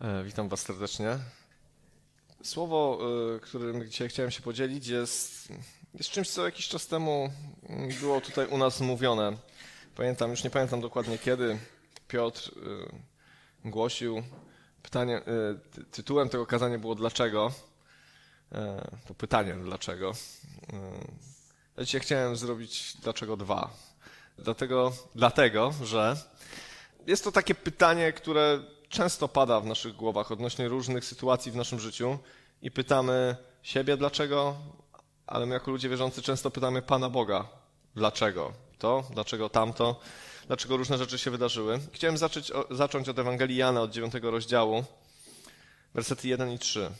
E, witam Was serdecznie. Słowo, e, którym dzisiaj chciałem się podzielić, jest, jest czymś, co jakiś czas temu było tutaj u nas mówione. Pamiętam, już nie pamiętam dokładnie kiedy, Piotr e, głosił pytanie, tytułem tego kazania było dlaczego. To pytanie dlaczego. Ja dzisiaj chciałem zrobić dlaczego dwa. Dlatego, dlatego, że jest to takie pytanie, które często pada w naszych głowach odnośnie różnych sytuacji w naszym życiu i pytamy siebie dlaczego, ale my jako ludzie wierzący często pytamy Pana Boga dlaczego to, dlaczego tamto, dlaczego różne rzeczy się wydarzyły. Chciałem zacząć, zacząć od Ewangelii Jana, od 9 rozdziału, wersety 1 i 3.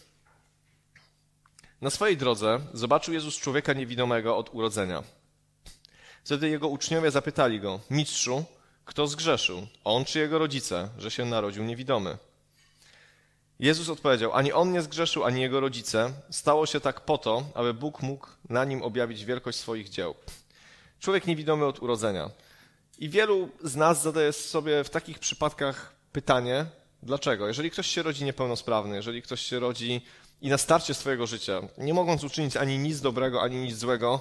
Na swojej drodze zobaczył Jezus człowieka niewidomego od urodzenia. Wtedy jego uczniowie zapytali go, mistrzu, kto zgrzeszył, on czy jego rodzice, że się narodził niewidomy? Jezus odpowiedział, ani on nie zgrzeszył, ani jego rodzice. Stało się tak po to, aby Bóg mógł na nim objawić wielkość swoich dzieł. Człowiek niewidomy od urodzenia. I wielu z nas zadaje sobie w takich przypadkach pytanie, dlaczego? Jeżeli ktoś się rodzi niepełnosprawny, jeżeli ktoś się rodzi i na starcie swojego życia, nie mogąc uczynić ani nic dobrego, ani nic złego,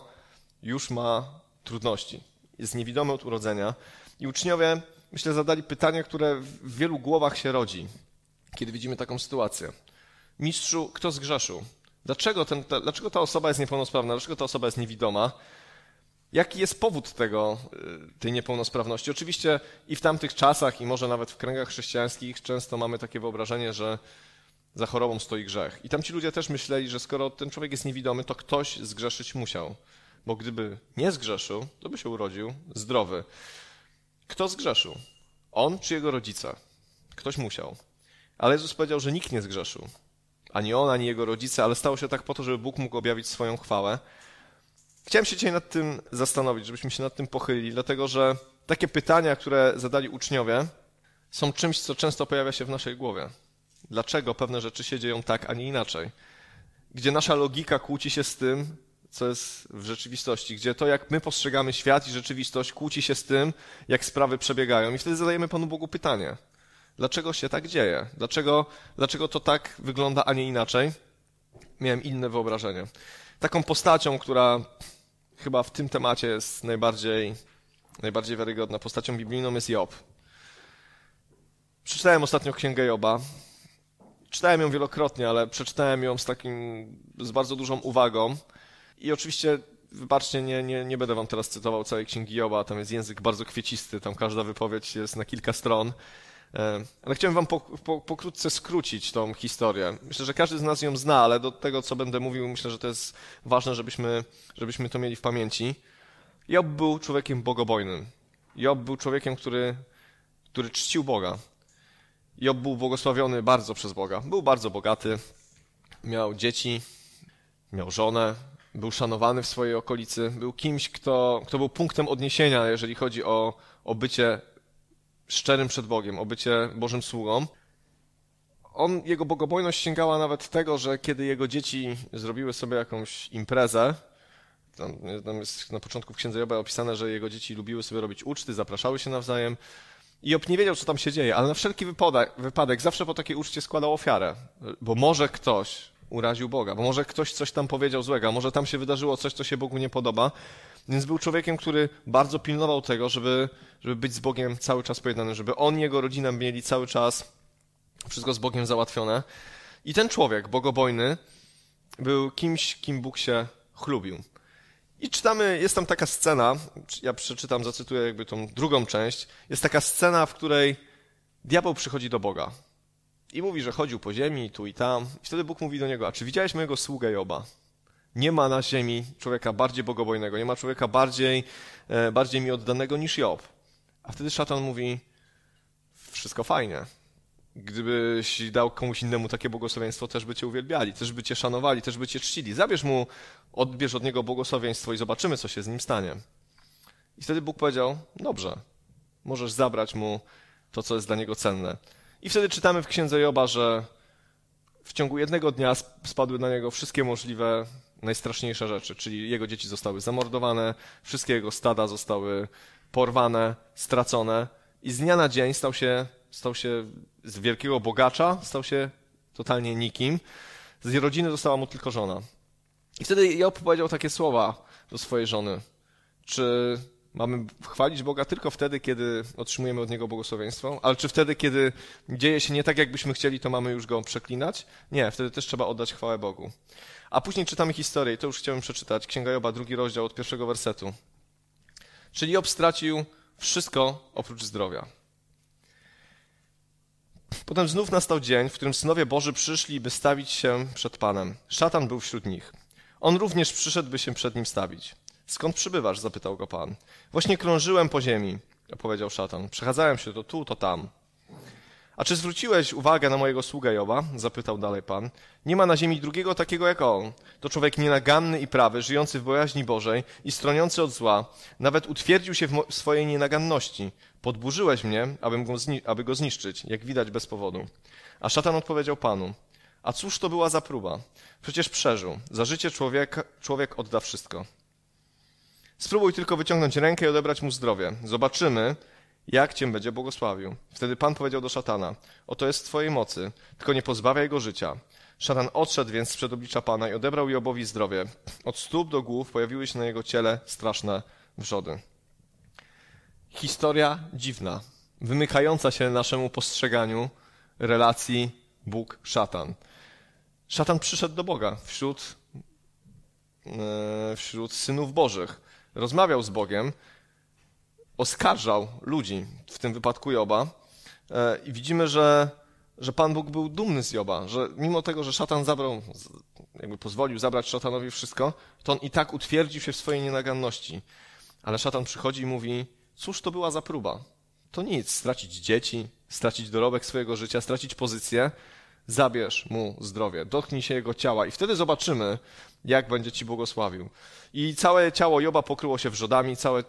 już ma trudności. Jest niewidomy od urodzenia. I uczniowie, myślę, zadali pytanie, które w wielu głowach się rodzi, kiedy widzimy taką sytuację. Mistrzu, kto zgrzeszył? Dlaczego, ten, ta, dlaczego ta osoba jest niepełnosprawna? Dlaczego ta osoba jest niewidoma? Jaki jest powód tego, y, tej niepełnosprawności? Oczywiście i w tamtych czasach, i może nawet w kręgach chrześcijańskich często mamy takie wyobrażenie, że za chorobą stoi grzech. I tam ci ludzie też myśleli, że skoro ten człowiek jest niewidomy, to ktoś zgrzeszyć musiał. Bo gdyby nie zgrzeszył, to by się urodził zdrowy. Kto zgrzeszył? On czy jego rodzice? Ktoś musiał. Ale Jezus powiedział, że nikt nie zgrzeszył. Ani on, ani jego rodzice, ale stało się tak po to, żeby Bóg mógł objawić swoją chwałę. Chciałem się dzisiaj nad tym zastanowić, żebyśmy się nad tym pochylili, dlatego że takie pytania, które zadali uczniowie, są czymś, co często pojawia się w naszej głowie. Dlaczego pewne rzeczy się dzieją tak, a nie inaczej? Gdzie nasza logika kłóci się z tym, co jest w rzeczywistości, gdzie to, jak my postrzegamy świat i rzeczywistość, kłóci się z tym, jak sprawy przebiegają. I wtedy zadajemy Panu Bogu pytanie: dlaczego się tak dzieje? Dlaczego, dlaczego to tak wygląda, a nie inaczej? Miałem inne wyobrażenie. Taką postacią, która chyba w tym temacie jest najbardziej, najbardziej wiarygodna postacią biblijną, jest Job. Przeczytałem ostatnio księgę Joba. Czytałem ją wielokrotnie, ale przeczytałem ją z takim, z bardzo dużą uwagą. I oczywiście, wybaczcie, nie, nie, nie będę wam teraz cytował całej księgi Joba, tam jest język bardzo kwiecisty, tam każda wypowiedź jest na kilka stron. E, ale chciałem wam po, po, pokrótce skrócić tą historię. Myślę, że każdy z nas ją zna, ale do tego, co będę mówił, myślę, że to jest ważne, żebyśmy, żebyśmy to mieli w pamięci. Job był człowiekiem bogobojnym. Job był człowiekiem, który, który czcił Boga. Job był błogosławiony bardzo przez Boga. Był bardzo bogaty, miał dzieci, miał żonę, był szanowany w swojej okolicy, był kimś, kto, kto był punktem odniesienia, jeżeli chodzi o, o bycie szczerym przed Bogiem, o bycie Bożym sługą. On, jego bogobojność sięgała nawet tego, że kiedy jego dzieci zrobiły sobie jakąś imprezę, tam, tam jest na początku w Księdze Joba opisane, że jego dzieci lubiły sobie robić uczty, zapraszały się nawzajem, i Job nie wiedział, co tam się dzieje, ale na wszelki wypadek zawsze po takiej uczcie składał ofiarę, bo może ktoś uraził Boga, bo może ktoś coś tam powiedział złego, może tam się wydarzyło coś, co się Bogu nie podoba. Więc był człowiekiem, który bardzo pilnował tego, żeby, żeby być z Bogiem cały czas pojednany, żeby on i jego rodzina mieli cały czas wszystko z Bogiem załatwione. I ten człowiek, bogobojny, był kimś, kim Bóg się chlubił. I czytamy, jest tam taka scena, ja przeczytam, zacytuję jakby tą drugą część. Jest taka scena, w której diabeł przychodzi do Boga. I mówi, że chodził po ziemi, tu i tam. I wtedy Bóg mówi do niego, a czy widziałeś mojego sługę Joba? Nie ma na ziemi człowieka bardziej bogobojnego, nie ma człowieka bardziej, e, bardziej mi oddanego niż Job. A wtedy szatan mówi, wszystko fajnie. Gdybyś dał komuś innemu takie błogosławieństwo, też by cię uwielbiali, też by cię szanowali, też by cię czcili. Zabierz mu, odbierz od niego błogosławieństwo i zobaczymy, co się z nim stanie. I wtedy Bóg powiedział, dobrze, możesz zabrać mu to, co jest dla niego cenne. I wtedy czytamy w księdze Joba, że w ciągu jednego dnia spadły na niego wszystkie możliwe, najstraszniejsze rzeczy, czyli jego dzieci zostały zamordowane, wszystkie jego stada zostały porwane, stracone i z dnia na dzień stał się, stał się z wielkiego bogacza stał się totalnie nikim. Z jej rodziny została mu tylko żona. I wtedy Job powiedział takie słowa do swojej żony. Czy mamy chwalić Boga tylko wtedy, kiedy otrzymujemy od Niego błogosławieństwo? Ale czy wtedy, kiedy dzieje się nie tak, jakbyśmy chcieli, to mamy już Go przeklinać? Nie, wtedy też trzeba oddać chwałę Bogu. A później czytamy historię i to już chciałem przeczytać. Księga Joba, drugi rozdział od pierwszego wersetu. Czyli Job stracił wszystko oprócz zdrowia. Potem znów nastał dzień, w którym synowie Boży przyszli, by stawić się przed Panem. Szatan był wśród nich. On również przyszedł, by się przed nim stawić. Skąd przybywasz? zapytał go Pan. Właśnie krążyłem po ziemi, opowiedział szatan. Przechadzałem się to tu, to tam. A czy zwróciłeś uwagę na mojego sługę Joba? Zapytał dalej Pan. Nie ma na ziemi drugiego takiego jak on. To człowiek nienaganny i prawy, żyjący w bojaźni Bożej i stroniący od zła. Nawet utwierdził się w swojej nienaganności. Podburzyłeś mnie, abym go aby go zniszczyć, jak widać bez powodu. A szatan odpowiedział Panu. A cóż to była za próba? Przecież przeżył. Za życie człowieka, człowiek odda wszystko. Spróbuj tylko wyciągnąć rękę i odebrać mu zdrowie. Zobaczymy, jak cię będzie błogosławił. Wtedy Pan powiedział do szatana, oto jest w twojej mocy, tylko nie pozbawiaj go życia. Szatan odszedł więc przed oblicza Pana i odebrał Jobowi zdrowie. Od stóp do głów pojawiły się na jego ciele straszne wrzody. Historia dziwna, wymykająca się naszemu postrzeganiu relacji Bóg-szatan. Szatan przyszedł do Boga wśród, e, wśród synów Bożych. Rozmawiał z Bogiem, oskarżał ludzi, w tym wypadku Joba. E, I widzimy, że, że Pan Bóg był dumny z Joba, że mimo tego, że szatan zabrał, jakby pozwolił zabrać szatanowi wszystko, to on i tak utwierdził się w swojej nienaganności. Ale szatan przychodzi i mówi, cóż to była za próba? To nic, stracić dzieci, stracić dorobek swojego życia, stracić pozycję, zabierz mu zdrowie, dotknij się jego ciała i wtedy zobaczymy, jak będzie ci błogosławił. I całe ciało Joba pokryło się wrzodami, całe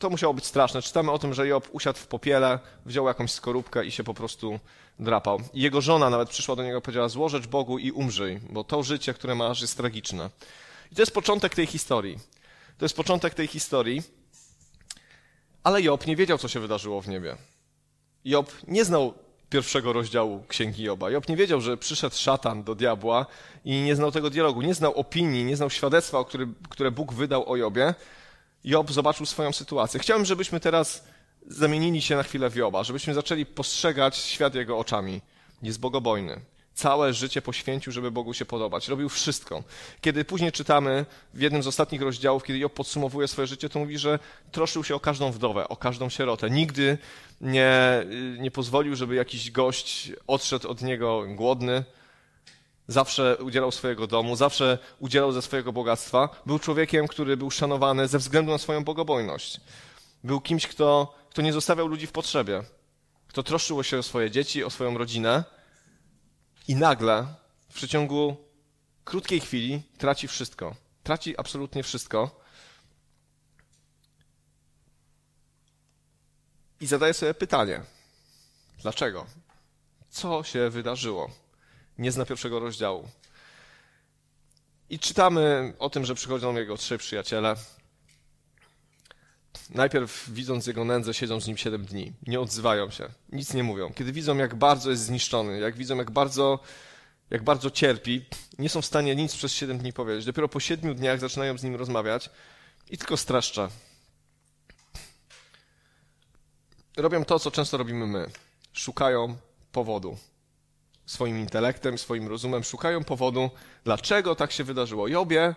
to musiało być straszne. Czytamy o tym, że Job usiadł w popiele, wziął jakąś skorupkę i się po prostu drapał. I jego żona nawet przyszła do niego i powiedziała, złożecz Bogu i umrzyj, bo to życie, które masz, jest tragiczne. I to jest początek tej historii. To jest początek tej historii. Ale Job nie wiedział, co się wydarzyło w niebie. Job nie znał pierwszego rozdziału Księgi Joba. Job nie wiedział, że przyszedł szatan do diabła i nie znał tego dialogu, nie znał opinii, nie znał świadectwa, który, które Bóg wydał o Jobie, Job zobaczył swoją sytuację. Chciałbym, żebyśmy teraz zamienili się na chwilę w Joba, żebyśmy zaczęli postrzegać świat jego oczami. Jest bogobojny. Całe życie poświęcił, żeby Bogu się podobać. Robił wszystko. Kiedy później czytamy w jednym z ostatnich rozdziałów, kiedy Job podsumowuje swoje życie, to mówi, że troszczył się o każdą wdowę, o każdą sierotę. Nigdy nie, nie pozwolił, żeby jakiś gość odszedł od niego głodny, zawsze udzielał swojego domu, zawsze udzielał ze swojego bogactwa. Był człowiekiem, który był szanowany ze względu na swoją bogobojność. Był kimś, kto, kto nie zostawiał ludzi w potrzebie, kto troszczył się o swoje dzieci, o swoją rodzinę i nagle w przeciągu krótkiej chwili traci wszystko. Traci absolutnie wszystko. I zadaje sobie pytanie: dlaczego? Co się wydarzyło? nie zna pierwszego rozdziału. I czytamy o tym, że przychodzą jego trzej przyjaciele. Najpierw, widząc jego nędzę, siedzą z nim siedem dni. Nie odzywają się, nic nie mówią. Kiedy widzą, jak bardzo jest zniszczony, jak widzą, jak bardzo, jak bardzo cierpi, nie są w stanie nic przez siedem dni powiedzieć. Dopiero po siedmiu dniach zaczynają z nim rozmawiać i tylko streszcza. Robią to, co często robimy my. Szukają powodu swoim intelektem, swoim rozumem, szukają powodu, dlaczego tak się wydarzyło. Jobie,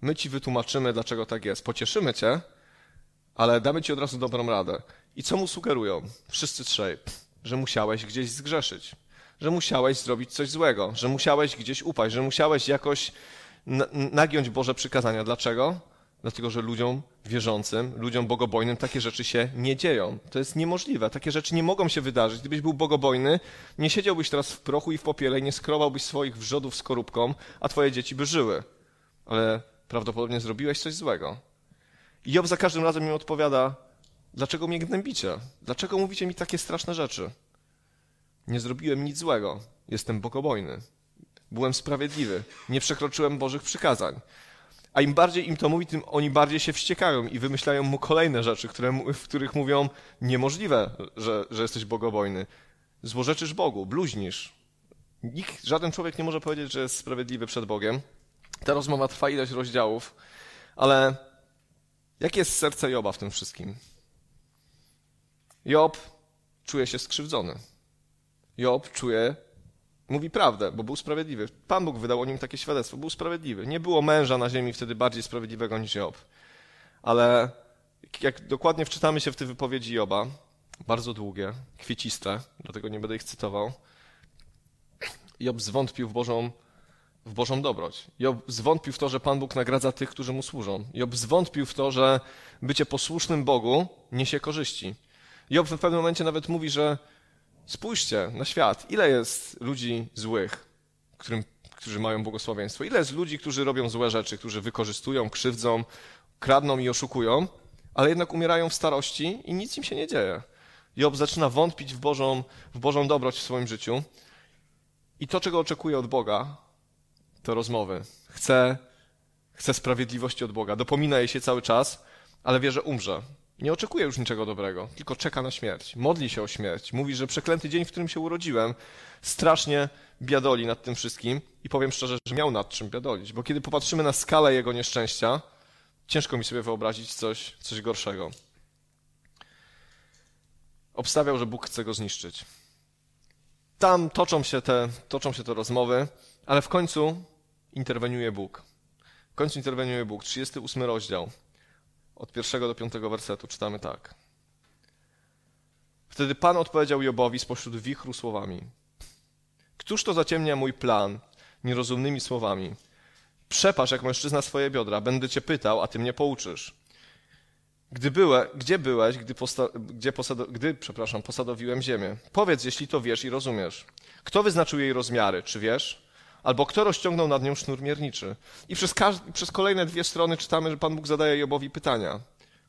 my ci wytłumaczymy, dlaczego tak jest. Pocieszymy cię, ale damy ci od razu dobrą radę. I co mu sugerują? Wszyscy trzej. Że musiałeś gdzieś zgrzeszyć. Że musiałeś zrobić coś złego. Że musiałeś gdzieś upaść. Że musiałeś jakoś nagiąć Boże przykazania. Dlaczego? Dlatego, że ludziom wierzącym, ludziom bogobojnym takie rzeczy się nie dzieją. To jest niemożliwe. Takie rzeczy nie mogą się wydarzyć. Gdybyś był bogobojny, nie siedziałbyś teraz w prochu i w popiele i nie skrobałbyś swoich wrzodów skorupką, a twoje dzieci by żyły. Ale prawdopodobnie zrobiłeś coś złego. I Job za każdym razem mi odpowiada, dlaczego mnie gnębicie? Dlaczego mówicie mi takie straszne rzeczy? Nie zrobiłem nic złego. Jestem bogobojny. Byłem sprawiedliwy. Nie przekroczyłem Bożych przykazań. A im bardziej im to mówi, tym oni bardziej się wściekają i wymyślają mu kolejne rzeczy, które, w których mówią niemożliwe, że, że jesteś bogobojny. złorzeczysz Bogu, bluźnisz. Nikt, żaden człowiek nie może powiedzieć, że jest sprawiedliwy przed Bogiem. Ta rozmowa trwa ileś rozdziałów, ale jakie jest serce Joba w tym wszystkim? Job czuje się skrzywdzony. Job czuje, mówi prawdę, bo był sprawiedliwy. Pan Bóg wydał o nim takie świadectwo, był sprawiedliwy. Nie było męża na ziemi wtedy bardziej sprawiedliwego niż Job. Ale jak dokładnie wczytamy się w te wypowiedzi Joba, bardzo długie, kwieciste, dlatego nie będę ich cytował, Job zwątpił w Bożą, w Bożą dobroć. Job zwątpił w to, że Pan Bóg nagradza tych, którzy mu służą. Job zwątpił w to, że bycie posłusznym Bogu niesie korzyści. Job w pewnym momencie nawet mówi, że spójrzcie na świat, ile jest ludzi złych, którym, którzy mają błogosławieństwo, ile jest ludzi, którzy robią złe rzeczy, którzy wykorzystują, krzywdzą, kradną i oszukują, ale jednak umierają w starości i nic im się nie dzieje. Job zaczyna wątpić w Bożą, w Bożą dobroć w swoim życiu i to, czego oczekuje od Boga, to rozmowy. Chce, chce sprawiedliwości od Boga. Dopomina jej się cały czas, ale wie, że umrze. Nie oczekuje już niczego dobrego, tylko czeka na śmierć. Modli się o śmierć. Mówi, że przeklęty dzień, w którym się urodziłem, strasznie biadoli nad tym wszystkim i powiem szczerze, że miał nad czym biadolić, bo kiedy popatrzymy na skalę jego nieszczęścia, ciężko mi sobie wyobrazić coś, coś gorszego. Obstawiał, że Bóg chce go zniszczyć. Tam toczą się, te, toczą się te rozmowy, ale w końcu interweniuje Bóg. W końcu interweniuje Bóg. 38 rozdział. Od pierwszego do piątego wersetu czytamy tak. Wtedy Pan odpowiedział Jobowi spośród wichru słowami. Któż to zaciemnia mój plan nierozumnymi słowami? Przepasz jak mężczyzna swoje biodra, będę cię pytał, a ty mnie pouczysz. Gdy byłe, gdzie byłeś, gdy, posta, gdzie posado, gdy przepraszam, posadowiłem ziemię? Powiedz, jeśli to wiesz i rozumiesz. Kto wyznaczył jej rozmiary, czy wiesz? Albo kto rozciągnął nad nią sznur mierniczy? I przez, przez kolejne dwie strony czytamy, że Pan Bóg zadaje Jobowi pytania.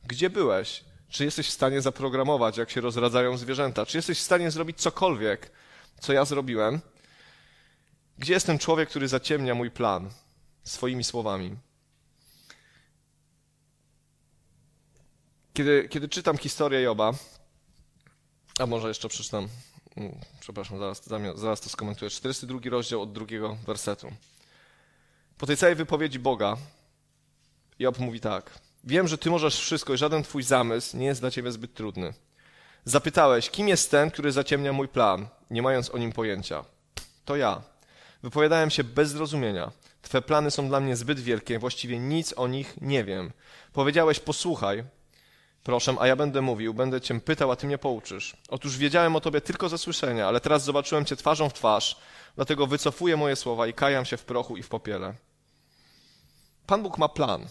Gdzie byłeś? Czy jesteś w stanie zaprogramować, jak się rozradzają zwierzęta? Czy jesteś w stanie zrobić cokolwiek, co ja zrobiłem? Gdzie jest ten człowiek, który zaciemnia mój plan swoimi słowami? Kiedy, kiedy czytam historię Joba, a może jeszcze przeczytam, przepraszam, zaraz, zaraz to skomentuję, 42 rozdział od drugiego wersetu. Po tej całej wypowiedzi Boga Job mówi tak. Wiem, że ty możesz wszystko i żaden twój zamysł nie jest dla ciebie zbyt trudny. Zapytałeś, kim jest ten, który zaciemnia mój plan, nie mając o nim pojęcia. To ja. Wypowiadałem się bez zrozumienia. Twe plany są dla mnie zbyt wielkie, właściwie nic o nich nie wiem. Powiedziałeś, posłuchaj, Proszę, a ja będę mówił, będę cię pytał, a ty mnie pouczysz. Otóż wiedziałem o tobie tylko ze słyszenia, ale teraz zobaczyłem cię twarzą w twarz, dlatego wycofuję moje słowa i kajam się w prochu i w popiele. Pan Bóg ma plan.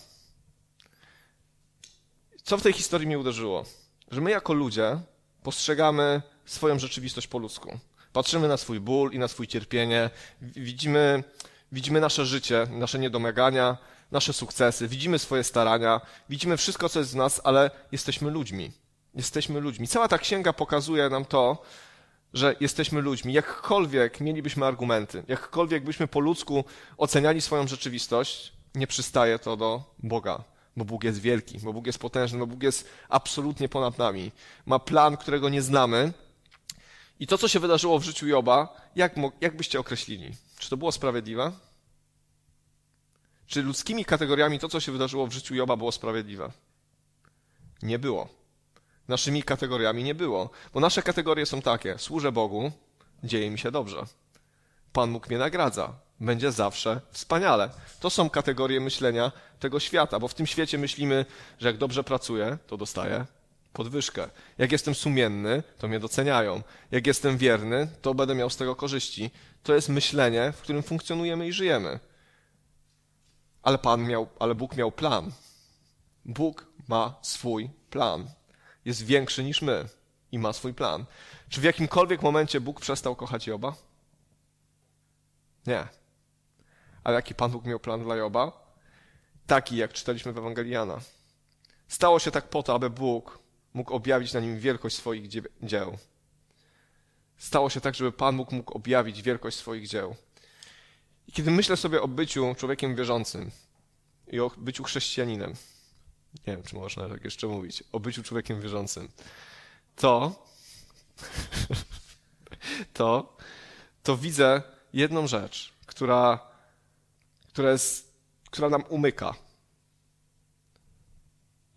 Co w tej historii mnie uderzyło? Że my jako ludzie postrzegamy swoją rzeczywistość po ludzku. Patrzymy na swój ból i na swój cierpienie, widzimy, widzimy nasze życie, nasze niedomagania, nasze sukcesy, widzimy swoje starania, widzimy wszystko, co jest z nas, ale jesteśmy ludźmi. Jesteśmy ludźmi. Cała ta księga pokazuje nam to, że jesteśmy ludźmi. Jakkolwiek mielibyśmy argumenty, jakkolwiek byśmy po ludzku oceniali swoją rzeczywistość, nie przystaje to do Boga, bo Bóg jest wielki, bo Bóg jest potężny, bo Bóg jest absolutnie ponad nami. Ma plan, którego nie znamy. I to, co się wydarzyło w życiu Joba, jak, jak byście określili? Czy to było sprawiedliwe? Czy ludzkimi kategoriami to, co się wydarzyło w życiu Joba, było sprawiedliwe? Nie było. Naszymi kategoriami nie było. Bo nasze kategorie są takie: służę Bogu, dzieje mi się dobrze. Pan Bóg mnie nagradza. Będzie zawsze wspaniale. To są kategorie myślenia tego świata, bo w tym świecie myślimy, że jak dobrze pracuję, to dostaję podwyżkę. Jak jestem sumienny, to mnie doceniają. Jak jestem wierny, to będę miał z tego korzyści. To jest myślenie, w którym funkcjonujemy i żyjemy. Ale Pan miał, ale Bóg miał plan. Bóg ma swój plan. Jest większy niż my i ma swój plan. Czy w jakimkolwiek momencie Bóg przestał kochać Joba? Nie. Ale jaki Pan Bóg miał plan dla Joba? Taki, jak czytaliśmy w Ewangeliana. Stało się tak po to, aby Bóg mógł objawić na nim wielkość swoich dzieł. Stało się tak, żeby Pan Bóg mógł objawić wielkość swoich dzieł. I kiedy myślę sobie o byciu człowiekiem wierzącym i o byciu chrześcijaninem, nie wiem, czy można tak jeszcze mówić, o byciu człowiekiem wierzącym, to to, to widzę jedną rzecz, która, która, jest, która nam umyka.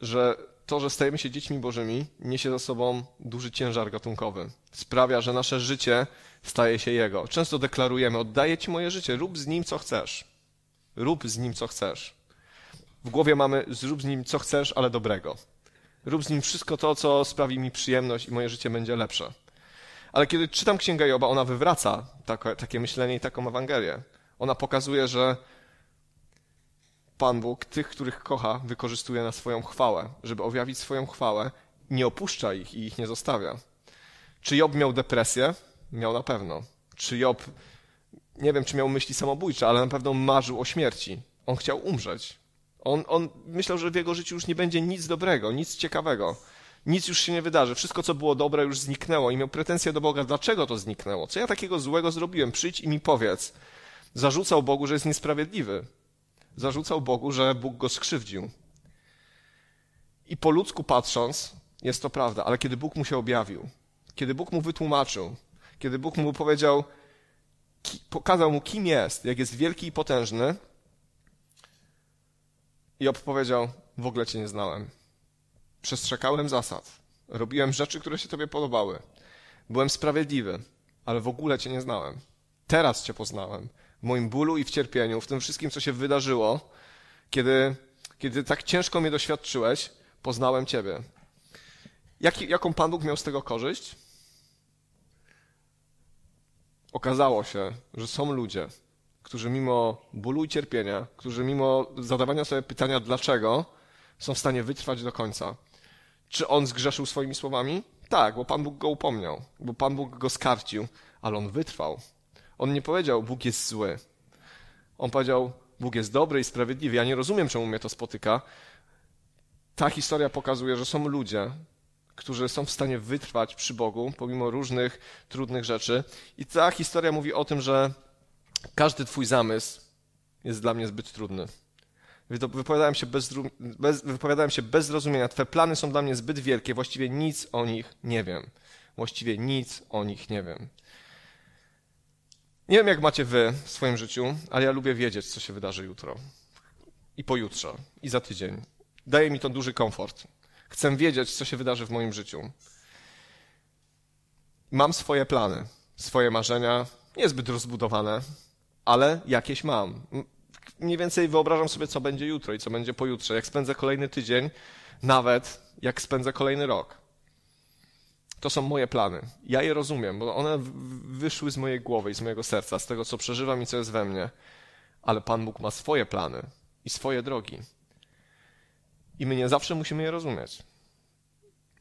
Że to, że stajemy się dziećmi Bożymi, niesie za sobą duży ciężar gatunkowy. Sprawia, że nasze życie staje się Jego. Często deklarujemy: Oddaję Ci moje życie, rób z nim co chcesz. Rób z nim co chcesz. W głowie mamy: Zrób z nim co chcesz, ale dobrego. Rób z nim wszystko to, co sprawi mi przyjemność i moje życie będzie lepsze. Ale kiedy czytam Księgę Joba, ona wywraca takie, takie myślenie i taką Ewangelię. Ona pokazuje, że Pan Bóg tych, których kocha, wykorzystuje na swoją chwałę. Żeby objawić swoją chwałę, nie opuszcza ich i ich nie zostawia. Czy Job miał depresję? Miał na pewno. Czy Job, nie wiem, czy miał myśli samobójcze, ale na pewno marzył o śmierci. On chciał umrzeć. On, on myślał, że w jego życiu już nie będzie nic dobrego, nic ciekawego. Nic już się nie wydarzy. Wszystko, co było dobre, już zniknęło i miał pretensje do Boga, dlaczego to zniknęło? Co ja takiego złego zrobiłem? Przyjdź i mi powiedz. Zarzucał Bogu, że jest niesprawiedliwy. Zarzucał Bogu, że Bóg go skrzywdził. I po ludzku patrząc, jest to prawda, ale kiedy Bóg mu się objawił, kiedy Bóg mu wytłumaczył, kiedy Bóg mu powiedział, pokazał mu, kim jest, jak jest wielki i potężny, Job powiedział, w ogóle cię nie znałem. Przestrzegałem zasad. Robiłem rzeczy, które się tobie podobały. Byłem sprawiedliwy, ale w ogóle cię nie znałem. Teraz cię poznałem. W moim bólu i w cierpieniu, w tym wszystkim, co się wydarzyło, kiedy, kiedy tak ciężko mnie doświadczyłeś, poznałem ciebie. Jak, jaką Pan Bóg miał z tego korzyść? Okazało się, że są ludzie, którzy mimo bólu i cierpienia, którzy mimo zadawania sobie pytania dlaczego, są w stanie wytrwać do końca. Czy on zgrzeszył swoimi słowami? Tak, bo Pan Bóg go upomniał, bo Pan Bóg go skarcił, ale on wytrwał. On nie powiedział, Bóg jest zły. On powiedział, Bóg jest dobry i sprawiedliwy. Ja nie rozumiem, czemu mnie to spotyka. Ta historia pokazuje, że są ludzie, którzy są w stanie wytrwać przy Bogu, pomimo różnych trudnych rzeczy. I ta historia mówi o tym, że każdy Twój zamysł jest dla mnie zbyt trudny. Wypowiadałem się bez, bez, wypowiadałem się bez zrozumienia. Twe plany są dla mnie zbyt wielkie. Właściwie nic o nich nie wiem. Właściwie nic o nich nie wiem. Nie wiem, jak macie wy w swoim życiu, ale ja lubię wiedzieć, co się wydarzy jutro. I pojutrze, i za tydzień. Daje mi to duży komfort. Chcę wiedzieć, co się wydarzy w moim życiu. Mam swoje plany, swoje marzenia, niezbyt rozbudowane, ale jakieś mam mniej więcej wyobrażam sobie, co będzie jutro i co będzie pojutrze, jak spędzę kolejny tydzień, nawet jak spędzę kolejny rok. To są moje plany. Ja je rozumiem, bo one wyszły z mojej głowy i z mojego serca, z tego, co przeżywam i co jest we mnie. Ale Pan Bóg ma swoje plany i swoje drogi. I my nie zawsze musimy je rozumieć.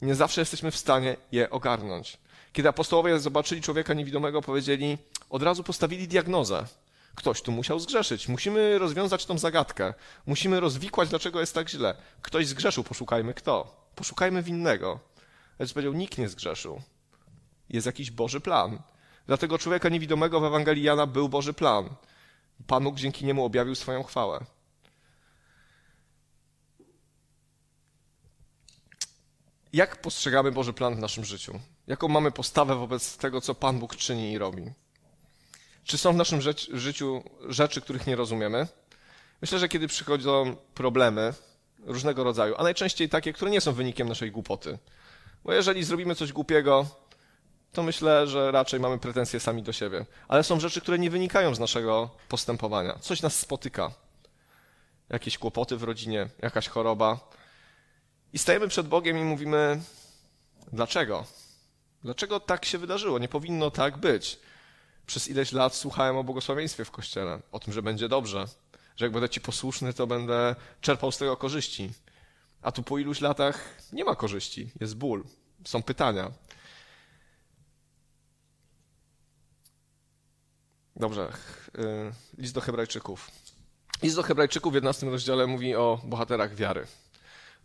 Nie zawsze jesteśmy w stanie je ogarnąć. Kiedy apostołowie zobaczyli człowieka niewidomego, powiedzieli, od razu postawili diagnozę. Ktoś tu musiał zgrzeszyć. Musimy rozwiązać tą zagadkę. Musimy rozwikłać, dlaczego jest tak źle. Ktoś zgrzeszył, poszukajmy kto. Poszukajmy winnego. Lecz powiedział, nikt nie zgrzeszył. Jest jakiś Boży plan. Dlatego człowieka niewidomego w Ewangelii Jana był Boży plan. Pan Bóg dzięki niemu objawił swoją chwałę. Jak postrzegamy Boży plan w naszym życiu? Jaką mamy postawę wobec tego, co Pan Bóg czyni i robi? Czy są w naszym życiu rzeczy, których nie rozumiemy? Myślę, że kiedy przychodzą problemy różnego rodzaju, a najczęściej takie, które nie są wynikiem naszej głupoty. Bo jeżeli zrobimy coś głupiego, to myślę, że raczej mamy pretensje sami do siebie. Ale są rzeczy, które nie wynikają z naszego postępowania. Coś nas spotyka. Jakieś kłopoty w rodzinie, jakaś choroba. I stajemy przed Bogiem i mówimy: Dlaczego? Dlaczego tak się wydarzyło? Nie powinno tak być przez ileś lat słuchałem o błogosławieństwie w kościele, o tym, że będzie dobrze, że jak będę ci posłuszny, to będę czerpał z tego korzyści. A tu po iluś latach nie ma korzyści, jest ból, są pytania. Dobrze, y, list do Hebrajczyków. List do Hebrajczyków w 11 rozdziale mówi o bohaterach wiary.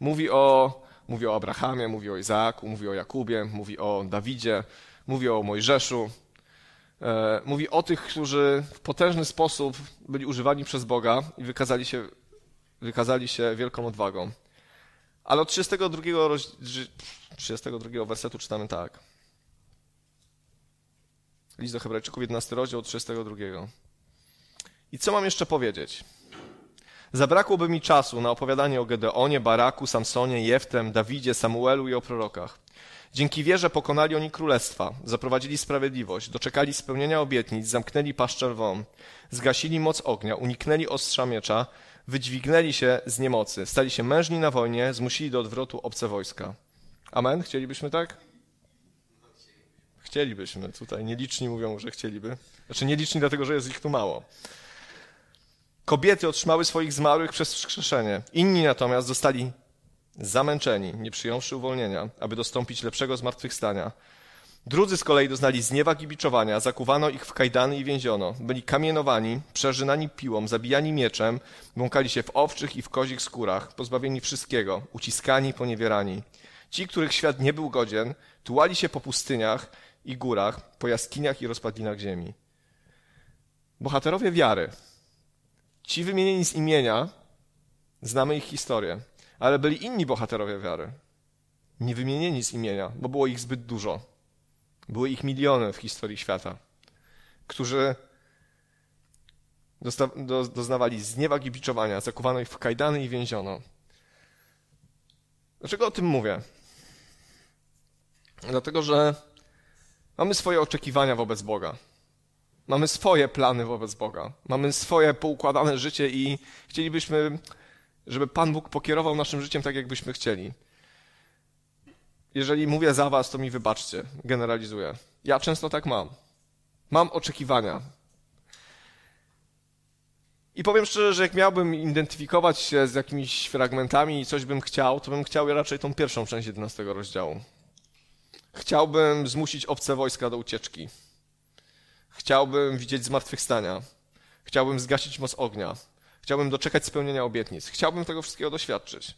Mówi o, mówi o Abrahamie, mówi o Izaaku, mówi o Jakubie, mówi o Dawidzie, mówi o Mojżeszu, E, mówi o tych, którzy w potężny sposób byli używani przez Boga i wykazali się, wykazali się wielką odwagą. Ale od 32, roz... 32 wersetu czytamy tak. List do Hebrajczyków, 11 rozdział, 32. I co mam jeszcze powiedzieć? Zabrakłoby mi czasu na opowiadanie o Gedeonie, Baraku, Samsonie, Jeftem, Dawidzie, Samuelu i o prorokach. Dzięki wierze pokonali oni królestwa, zaprowadzili sprawiedliwość, doczekali spełnienia obietnic, zamknęli paszczę zgasili moc ognia, uniknęli ostrza miecza, wydźwignęli się z niemocy, stali się mężni na wojnie, zmusili do odwrotu obce wojska. Amen? Chcielibyśmy tak? Chcielibyśmy. Tutaj nieliczni mówią, że chcieliby. Znaczy nieliczni dlatego, że jest ich tu mało. Kobiety otrzymały swoich zmarłych przez wskrzeszenie. Inni natomiast zostali zamęczeni, nie przyjąwszy uwolnienia, aby dostąpić lepszego zmartwychwstania. Drudzy z kolei doznali zniewag i biczowania, zakuwano ich w kajdany i więziono. Byli kamienowani, przerzynani piłą, zabijani mieczem, błąkali się w owczych i w kozich skórach, pozbawieni wszystkiego, uciskani, poniewierani. Ci, których świat nie był godzien, tułali się po pustyniach i górach, po jaskiniach i rozpadlinach ziemi. Bohaterowie wiary, ci wymienieni z imienia, znamy ich historię, ale byli inni bohaterowie wiary, nie wymienieni z imienia, bo było ich zbyt dużo. Były ich miliony w historii świata, którzy doznawali zniewagi biczowania, zakuwano ich w kajdany i więziono. Dlaczego o tym mówię? Dlatego, że mamy swoje oczekiwania wobec Boga. Mamy swoje plany wobec Boga. Mamy swoje poukładane życie i chcielibyśmy, żeby Pan Bóg pokierował naszym życiem tak, jakbyśmy chcieli. Jeżeli mówię za Was, to mi wybaczcie, generalizuję. Ja często tak mam. Mam oczekiwania. I powiem szczerze, że jak miałbym identyfikować się z jakimiś fragmentami i coś bym chciał, to bym chciał raczej tą pierwszą część 11 rozdziału. Chciałbym zmusić obce wojska do ucieczki. Chciałbym widzieć zmartwychwstania. Chciałbym zgasić moc ognia. Chciałbym doczekać spełnienia obietnic. Chciałbym tego wszystkiego doświadczyć.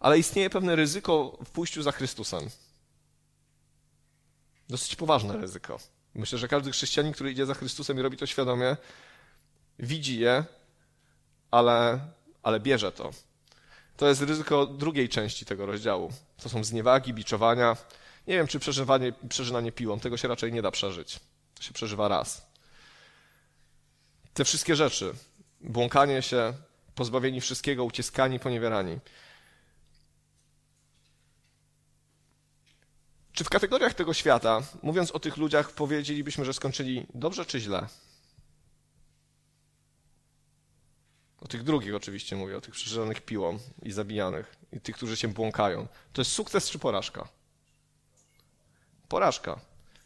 Ale istnieje pewne ryzyko w pójściu za Chrystusem. Dosyć poważne ryzyko. Myślę, że każdy chrześcijanin, który idzie za Chrystusem i robi to świadomie, widzi je, ale, ale bierze to. To jest ryzyko drugiej części tego rozdziału. To są zniewagi, biczowania, nie wiem, czy przeżywanie, przeżynanie piłą, tego się raczej nie da przeżyć. Się przeżywa raz. Te wszystkie rzeczy, błąkanie się, pozbawieni wszystkiego, uciskani, poniewierani. Czy w kategoriach tego świata, mówiąc o tych ludziach, powiedzielibyśmy, że skończyli dobrze czy źle? O tych drugich oczywiście mówię, o tych przeżywanych piłą i zabijanych, i tych, którzy się błąkają. To jest sukces czy porażka? Porażka.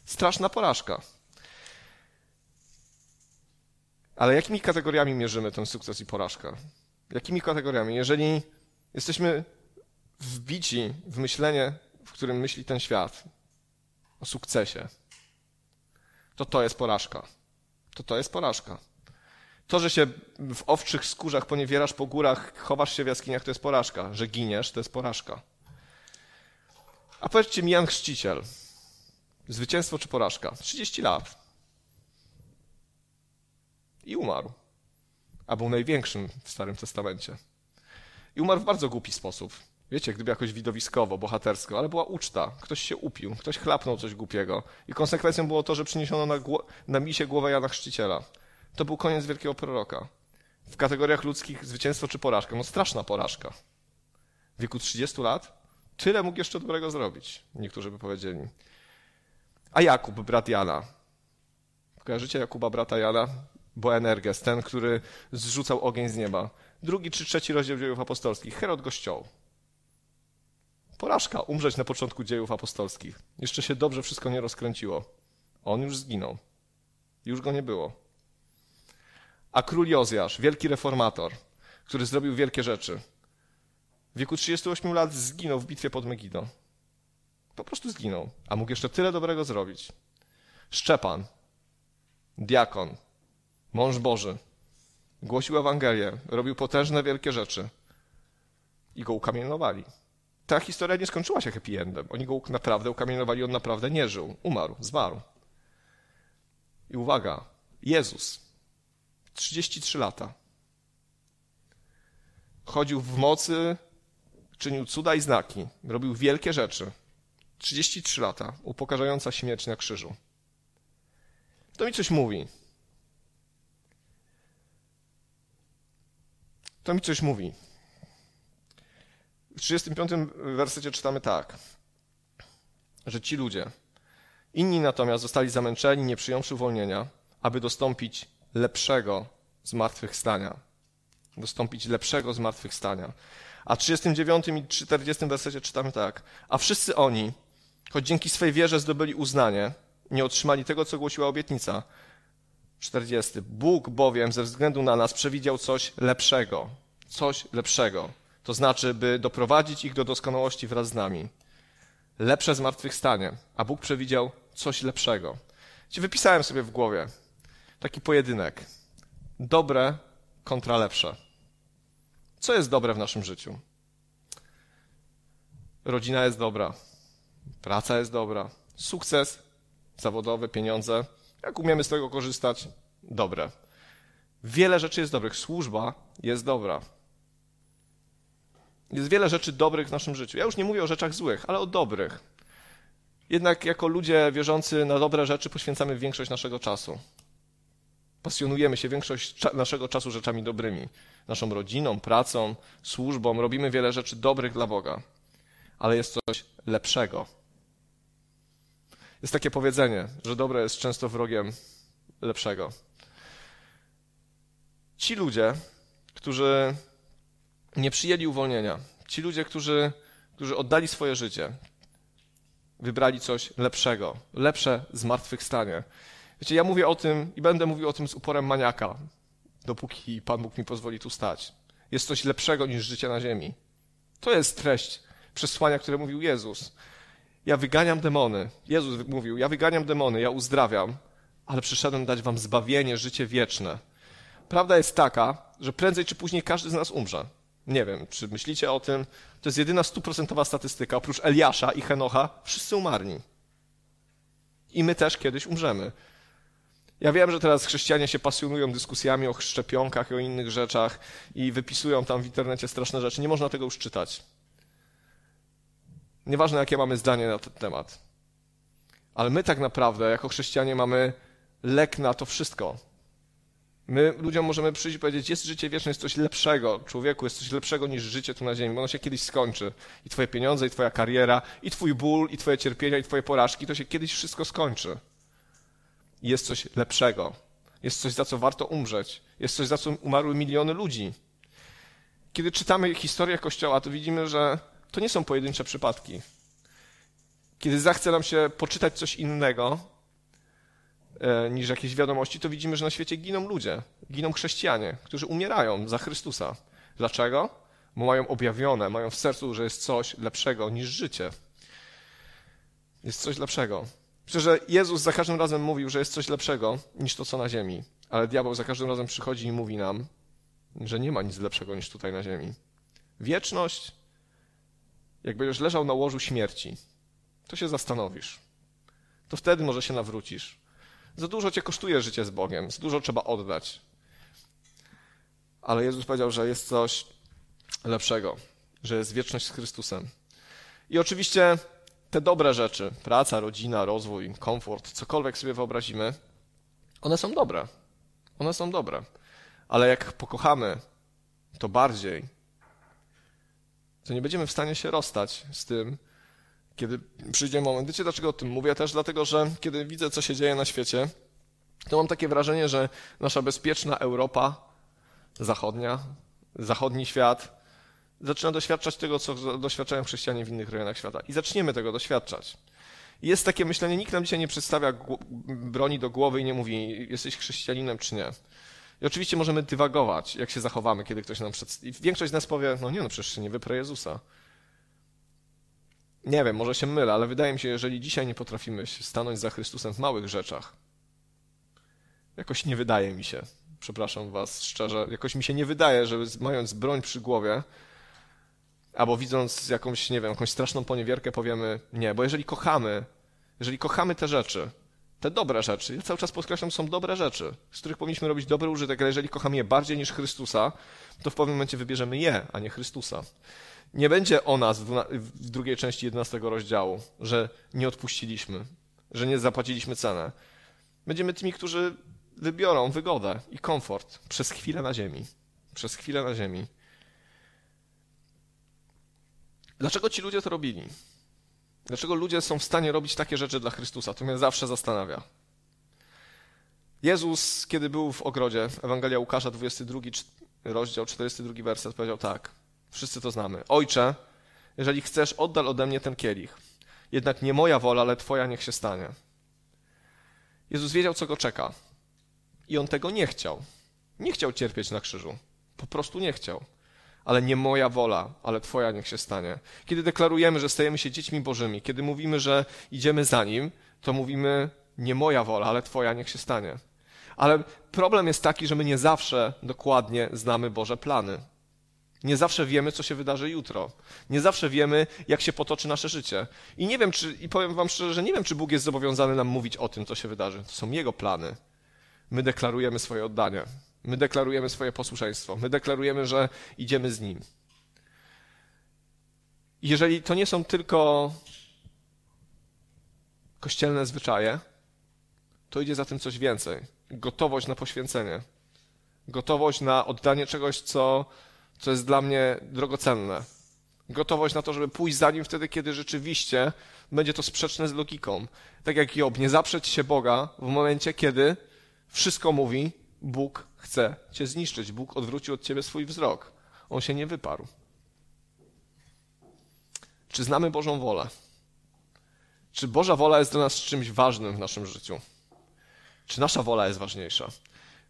Straszna porażka. Ale jakimi kategoriami mierzymy ten sukces i porażkę? Jakimi kategoriami? Jeżeli jesteśmy wbici w myślenie, w którym myśli ten świat o sukcesie, to to jest porażka. To to jest porażka. To, że się w owczych skórzach poniewierasz po górach, chowasz się w jaskiniach, to jest porażka. Że giniesz, to jest porażka. A powiedzcie mi, Jan Chrzciciel, Zwycięstwo czy porażka? 30 lat. I umarł. A był największym w Starym Testamencie. I umarł w bardzo głupi sposób. Wiecie, gdyby jakoś widowiskowo, bohatersko, ale była uczta. Ktoś się upił, ktoś chlapnął coś głupiego. I konsekwencją było to, że przyniesiono na, na misie głowę Jana Chrzciciela. To był koniec wielkiego proroka. W kategoriach ludzkich zwycięstwo czy porażka? No straszna porażka. W wieku 30 lat tyle mógł jeszcze dobrego zrobić, niektórzy by powiedzieli. A Jakub, brat Jana. Kojarzycie Jakuba, brata Jana? Boenerges, ten, który zrzucał ogień z nieba. Drugi czy trzeci rozdział dziejów apostolskich. Herod go ściął. Porażka, umrzeć na początku dziejów apostolskich. Jeszcze się dobrze wszystko nie rozkręciło. On już zginął. Już go nie było. A król Jozjasz, wielki reformator, który zrobił wielkie rzeczy. W wieku 38 lat zginął w bitwie pod Megido. Po prostu zginął, a mógł jeszcze tyle dobrego zrobić. Szczepan, diakon, mąż Boży, głosił Ewangelię, robił potężne, wielkie rzeczy i go ukamienowali. Ta historia nie skończyła się happy endem. Oni go naprawdę ukamienowali, on naprawdę nie żył. Umarł, zmarł. I uwaga, Jezus, 33 lata, chodził w mocy, czynił cuda i znaki, robił wielkie rzeczy. 33 lata, upokarzająca śmierć na krzyżu. To mi coś mówi. To mi coś mówi. W 35 wersecie czytamy tak, że ci ludzie, inni natomiast zostali zamęczeni, nie przyjąwszy uwolnienia, aby dostąpić lepszego zmartwychwstania. Dostąpić lepszego zmartwychwstania. A w 39 i 40 wersecie czytamy tak. A wszyscy oni, choć dzięki swej wierze zdobyli uznanie, nie otrzymali tego, co głosiła obietnica. 40. Bóg bowiem ze względu na nas przewidział coś lepszego. Coś lepszego. To znaczy, by doprowadzić ich do doskonałości wraz z nami. Lepsze zmartwychwstanie. A Bóg przewidział coś lepszego. Ci wypisałem sobie w głowie taki pojedynek. Dobre kontra lepsze. Co jest dobre w naszym życiu? Rodzina jest dobra, praca jest dobra, sukces zawodowy, pieniądze. Jak umiemy z tego korzystać? Dobre. Wiele rzeczy jest dobrych. Służba jest dobra. Jest wiele rzeczy dobrych w naszym życiu. Ja już nie mówię o rzeczach złych, ale o dobrych. Jednak jako ludzie wierzący na dobre rzeczy poświęcamy większość naszego czasu. Pasjonujemy się większość naszego czasu rzeczami dobrymi. Naszą rodziną, pracą, służbą. Robimy wiele rzeczy dobrych dla Boga. Ale jest coś lepszego. Jest takie powiedzenie, że dobre jest często wrogiem lepszego. Ci ludzie, którzy nie przyjęli uwolnienia, ci ludzie, którzy, którzy oddali swoje życie, wybrali coś lepszego, lepsze zmartwychwstanie. Wiecie, ja mówię o tym i będę mówił o tym z uporem maniaka, dopóki Pan Bóg mi pozwoli tu stać. Jest coś lepszego niż życie na ziemi. To jest treść przesłania, które mówił Jezus. Ja wyganiam demony. Jezus mówił, ja wyganiam demony, ja uzdrawiam, ale przyszedłem dać wam zbawienie, życie wieczne. Prawda jest taka, że prędzej czy później każdy z nas umrze. Nie wiem, czy myślicie o tym. To jest jedyna stuprocentowa statystyka. Oprócz Eliasza i Henocha, wszyscy umarli. I my też kiedyś umrzemy. Ja wiem, że teraz chrześcijanie się pasjonują dyskusjami o szczepionkach i o innych rzeczach i wypisują tam w internecie straszne rzeczy. Nie można tego już czytać. Nieważne, jakie mamy zdanie na ten temat. Ale my tak naprawdę, jako chrześcijanie, mamy lek na to wszystko. My ludziom możemy przyjść i powiedzieć, jest życie wieczne, jest coś lepszego. Człowieku, jest coś lepszego niż życie tu na ziemi, bo ono się kiedyś skończy. I twoje pieniądze, i twoja kariera, i twój ból, i twoje cierpienia, i twoje porażki, to się kiedyś wszystko skończy. Jest coś lepszego. Jest coś, za co warto umrzeć. Jest coś, za co umarły miliony ludzi. Kiedy czytamy historię Kościoła, to widzimy, że to nie są pojedyncze przypadki. Kiedy zachce nam się poczytać coś innego e, niż jakieś wiadomości, to widzimy, że na świecie giną ludzie, giną chrześcijanie, którzy umierają za Chrystusa. Dlaczego? Bo mają objawione, mają w sercu, że jest coś lepszego niż życie. Jest coś lepszego. Myślę, że Jezus za każdym razem mówił, że jest coś lepszego niż to, co na ziemi. Ale diabeł za każdym razem przychodzi i mówi nam, że nie ma nic lepszego niż tutaj na ziemi. Wieczność, jak będziesz leżał na łożu śmierci, to się zastanowisz. To wtedy może się nawrócisz. Za dużo cię kosztuje życie z Bogiem, za dużo trzeba oddać. Ale Jezus powiedział, że jest coś lepszego, że jest wieczność z Chrystusem. I oczywiście te dobre rzeczy, praca, rodzina, rozwój, komfort, cokolwiek sobie wyobrazimy, one są dobre. One są dobre. Ale jak pokochamy to bardziej, to nie będziemy w stanie się rozstać z tym, kiedy przyjdzie moment. Wiecie, dlaczego o tym mówię? Też dlatego, że kiedy widzę, co się dzieje na świecie, to mam takie wrażenie, że nasza bezpieczna Europa zachodnia, zachodni świat, zaczyna doświadczać tego, co doświadczają chrześcijanie w innych rejonach świata. I zaczniemy tego doświadczać. Jest takie myślenie, nikt nam dzisiaj nie przedstawia broni do głowy i nie mówi, jesteś chrześcijaninem czy nie. I oczywiście możemy dywagować, jak się zachowamy, kiedy ktoś nam przedstawi. Większość z nas powie, no nie, no przecież nie wyprę Jezusa. Nie wiem, może się mylę, ale wydaje mi się, jeżeli dzisiaj nie potrafimy stanąć za Chrystusem w małych rzeczach, jakoś nie wydaje mi się, przepraszam was szczerze, jakoś mi się nie wydaje, że mając broń przy głowie, albo widząc jakąś, nie wiem, jakąś straszną poniewierkę powiemy nie, bo jeżeli kochamy, jeżeli kochamy te rzeczy, te dobre rzeczy, ja cały czas podkreślam, są dobre rzeczy, z których powinniśmy robić dobry użytek, ale jeżeli kochamy je bardziej niż Chrystusa, to w pewnym momencie wybierzemy je, a nie Chrystusa. Nie będzie o nas w drugiej części 11 rozdziału, że nie odpuściliśmy, że nie zapłaciliśmy cenę. Będziemy tymi, którzy wybiorą wygodę i komfort przez chwilę na ziemi. Przez chwilę na ziemi. Dlaczego ci ludzie to robili? Dlaczego ludzie są w stanie robić takie rzeczy dla Chrystusa? To mnie zawsze zastanawia. Jezus, kiedy był w ogrodzie, Ewangelia Łukasza, 22 rozdział, 42 werset, powiedział tak. Wszyscy to znamy. Ojcze, jeżeli chcesz, oddal ode mnie ten kielich. Jednak nie moja wola, ale Twoja niech się stanie. Jezus wiedział, co go czeka. I on tego nie chciał. Nie chciał cierpieć na krzyżu. Po prostu nie chciał. Ale nie moja wola, ale Twoja niech się stanie. Kiedy deklarujemy, że stajemy się dziećmi Bożymi, kiedy mówimy, że idziemy za Nim, to mówimy nie moja wola, ale Twoja niech się stanie. Ale problem jest taki, że my nie zawsze dokładnie znamy Boże plany. Nie zawsze wiemy, co się wydarzy jutro. Nie zawsze wiemy, jak się potoczy nasze życie. I nie wiem, czy, i powiem Wam szczerze, że nie wiem, czy Bóg jest zobowiązany nam mówić o tym, co się wydarzy. To są Jego plany. My deklarujemy swoje oddanie. My deklarujemy swoje posłuszeństwo. My deklarujemy, że idziemy z Nim. Jeżeli to nie są tylko kościelne zwyczaje, to idzie za tym coś więcej. Gotowość na poświęcenie. Gotowość na oddanie czegoś, co co jest dla mnie drogocenne. Gotowość na to, żeby pójść za nim wtedy, kiedy rzeczywiście będzie to sprzeczne z logiką. Tak jak Job, nie zaprzeć się Boga w momencie, kiedy wszystko mówi, Bóg chce cię zniszczyć. Bóg odwrócił od ciebie swój wzrok. On się nie wyparł. Czy znamy Bożą wolę? Czy Boża wola jest dla nas czymś ważnym w naszym życiu? Czy nasza wola jest ważniejsza?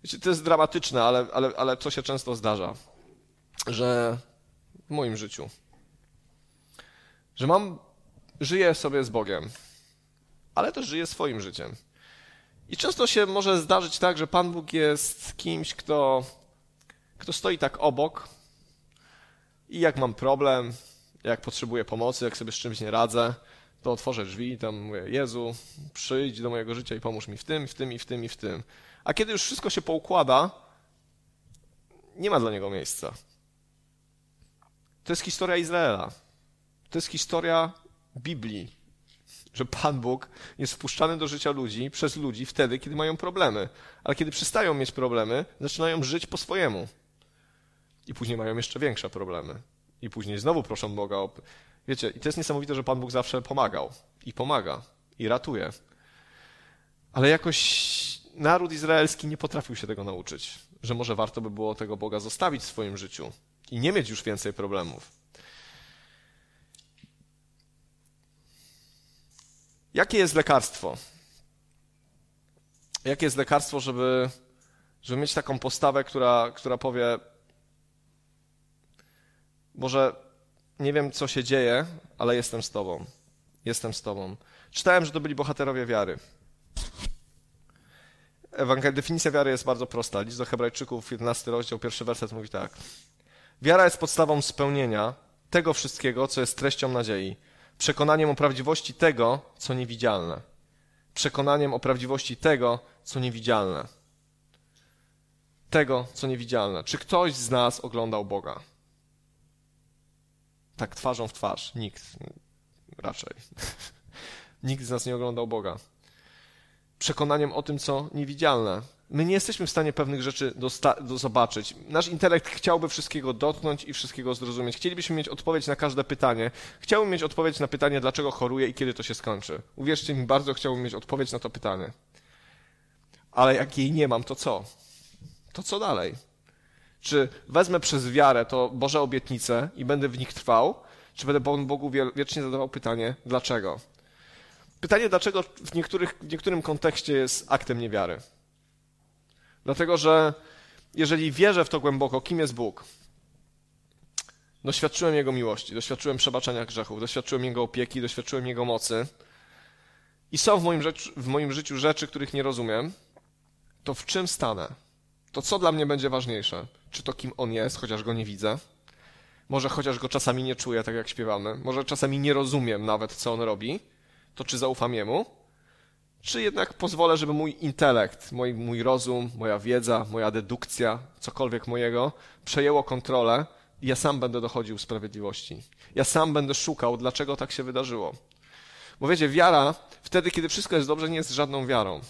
Wiecie, to jest dramatyczne, ale, ale, ale to się często zdarza że w moim życiu, że mam, żyję sobie z Bogiem, ale też żyję swoim życiem. I często się może zdarzyć tak, że Pan Bóg jest kimś, kto, kto stoi tak obok i jak mam problem, jak potrzebuję pomocy, jak sobie z czymś nie radzę, to otworzę drzwi i tam mówię, Jezu, przyjdź do mojego życia i pomóż mi w tym, w tym i w tym i w tym. A kiedy już wszystko się poukłada, nie ma dla niego miejsca. To jest historia Izraela. To jest historia Biblii, że Pan Bóg jest wpuszczany do życia ludzi przez ludzi wtedy, kiedy mają problemy. Ale kiedy przestają mieć problemy, zaczynają żyć po swojemu. I później mają jeszcze większe problemy. I później znowu proszą Boga o. Wiecie, i to jest niesamowite, że Pan Bóg zawsze pomagał. I pomaga. I ratuje. Ale jakoś naród izraelski nie potrafił się tego nauczyć, że może warto by było tego Boga zostawić w swoim życiu i nie mieć już więcej problemów. Jakie jest lekarstwo? Jakie jest lekarstwo, żeby, żeby mieć taką postawę, która, która powie: Boże, nie wiem, co się dzieje, ale jestem z Tobą. Jestem z Tobą. Czytałem, że to byli bohaterowie wiary. Ewangelia, definicja wiary jest bardzo prosta. List do Hebrajczyków, 11 rozdział, pierwszy werset mówi tak. Wiara jest podstawą spełnienia tego wszystkiego, co jest treścią nadziei, przekonaniem o prawdziwości tego, co niewidzialne. Przekonaniem o prawdziwości tego, co niewidzialne. Tego, co niewidzialne. Czy ktoś z nas oglądał Boga? Tak twarzą w twarz. Nikt. Raczej. Nikt z nas nie oglądał Boga. Przekonaniem o tym, co niewidzialne. My nie jesteśmy w stanie pewnych rzeczy do zobaczyć. Nasz intelekt chciałby wszystkiego dotknąć i wszystkiego zrozumieć. Chcielibyśmy mieć odpowiedź na każde pytanie. Chciałbym mieć odpowiedź na pytanie, dlaczego choruję i kiedy to się skończy. Uwierzcie mi, bardzo chciałbym mieć odpowiedź na to pytanie. Ale jak jej nie mam, to co? To co dalej? Czy wezmę przez wiarę to Boże obietnice i będę w nich trwał, czy będę Bogu wiecznie zadawał pytanie, dlaczego? Pytanie, dlaczego w, niektórych, w niektórym kontekście jest aktem niewiary. Dlatego, że jeżeli wierzę w to głęboko, kim jest Bóg, doświadczyłem Jego miłości, doświadczyłem przebaczenia grzechów, doświadczyłem Jego opieki, doświadczyłem Jego mocy i są w moim, rzecz, w moim życiu rzeczy, których nie rozumiem, to w czym stanę? To co dla mnie będzie ważniejsze? Czy to kim On jest, chociaż Go nie widzę? Może chociaż Go czasami nie czuję, tak jak śpiewamy? Może czasami nie rozumiem nawet, co On robi? To czy zaufam Jemu? Czy jednak pozwolę, żeby mój intelekt, mój, mój rozum, moja wiedza, moja dedukcja, cokolwiek mojego, przejęło kontrolę i ja sam będę dochodził sprawiedliwości. Ja sam będę szukał, dlaczego tak się wydarzyło. Bo wiecie, wiara wtedy, kiedy wszystko jest dobrze, nie jest żadną wiarą.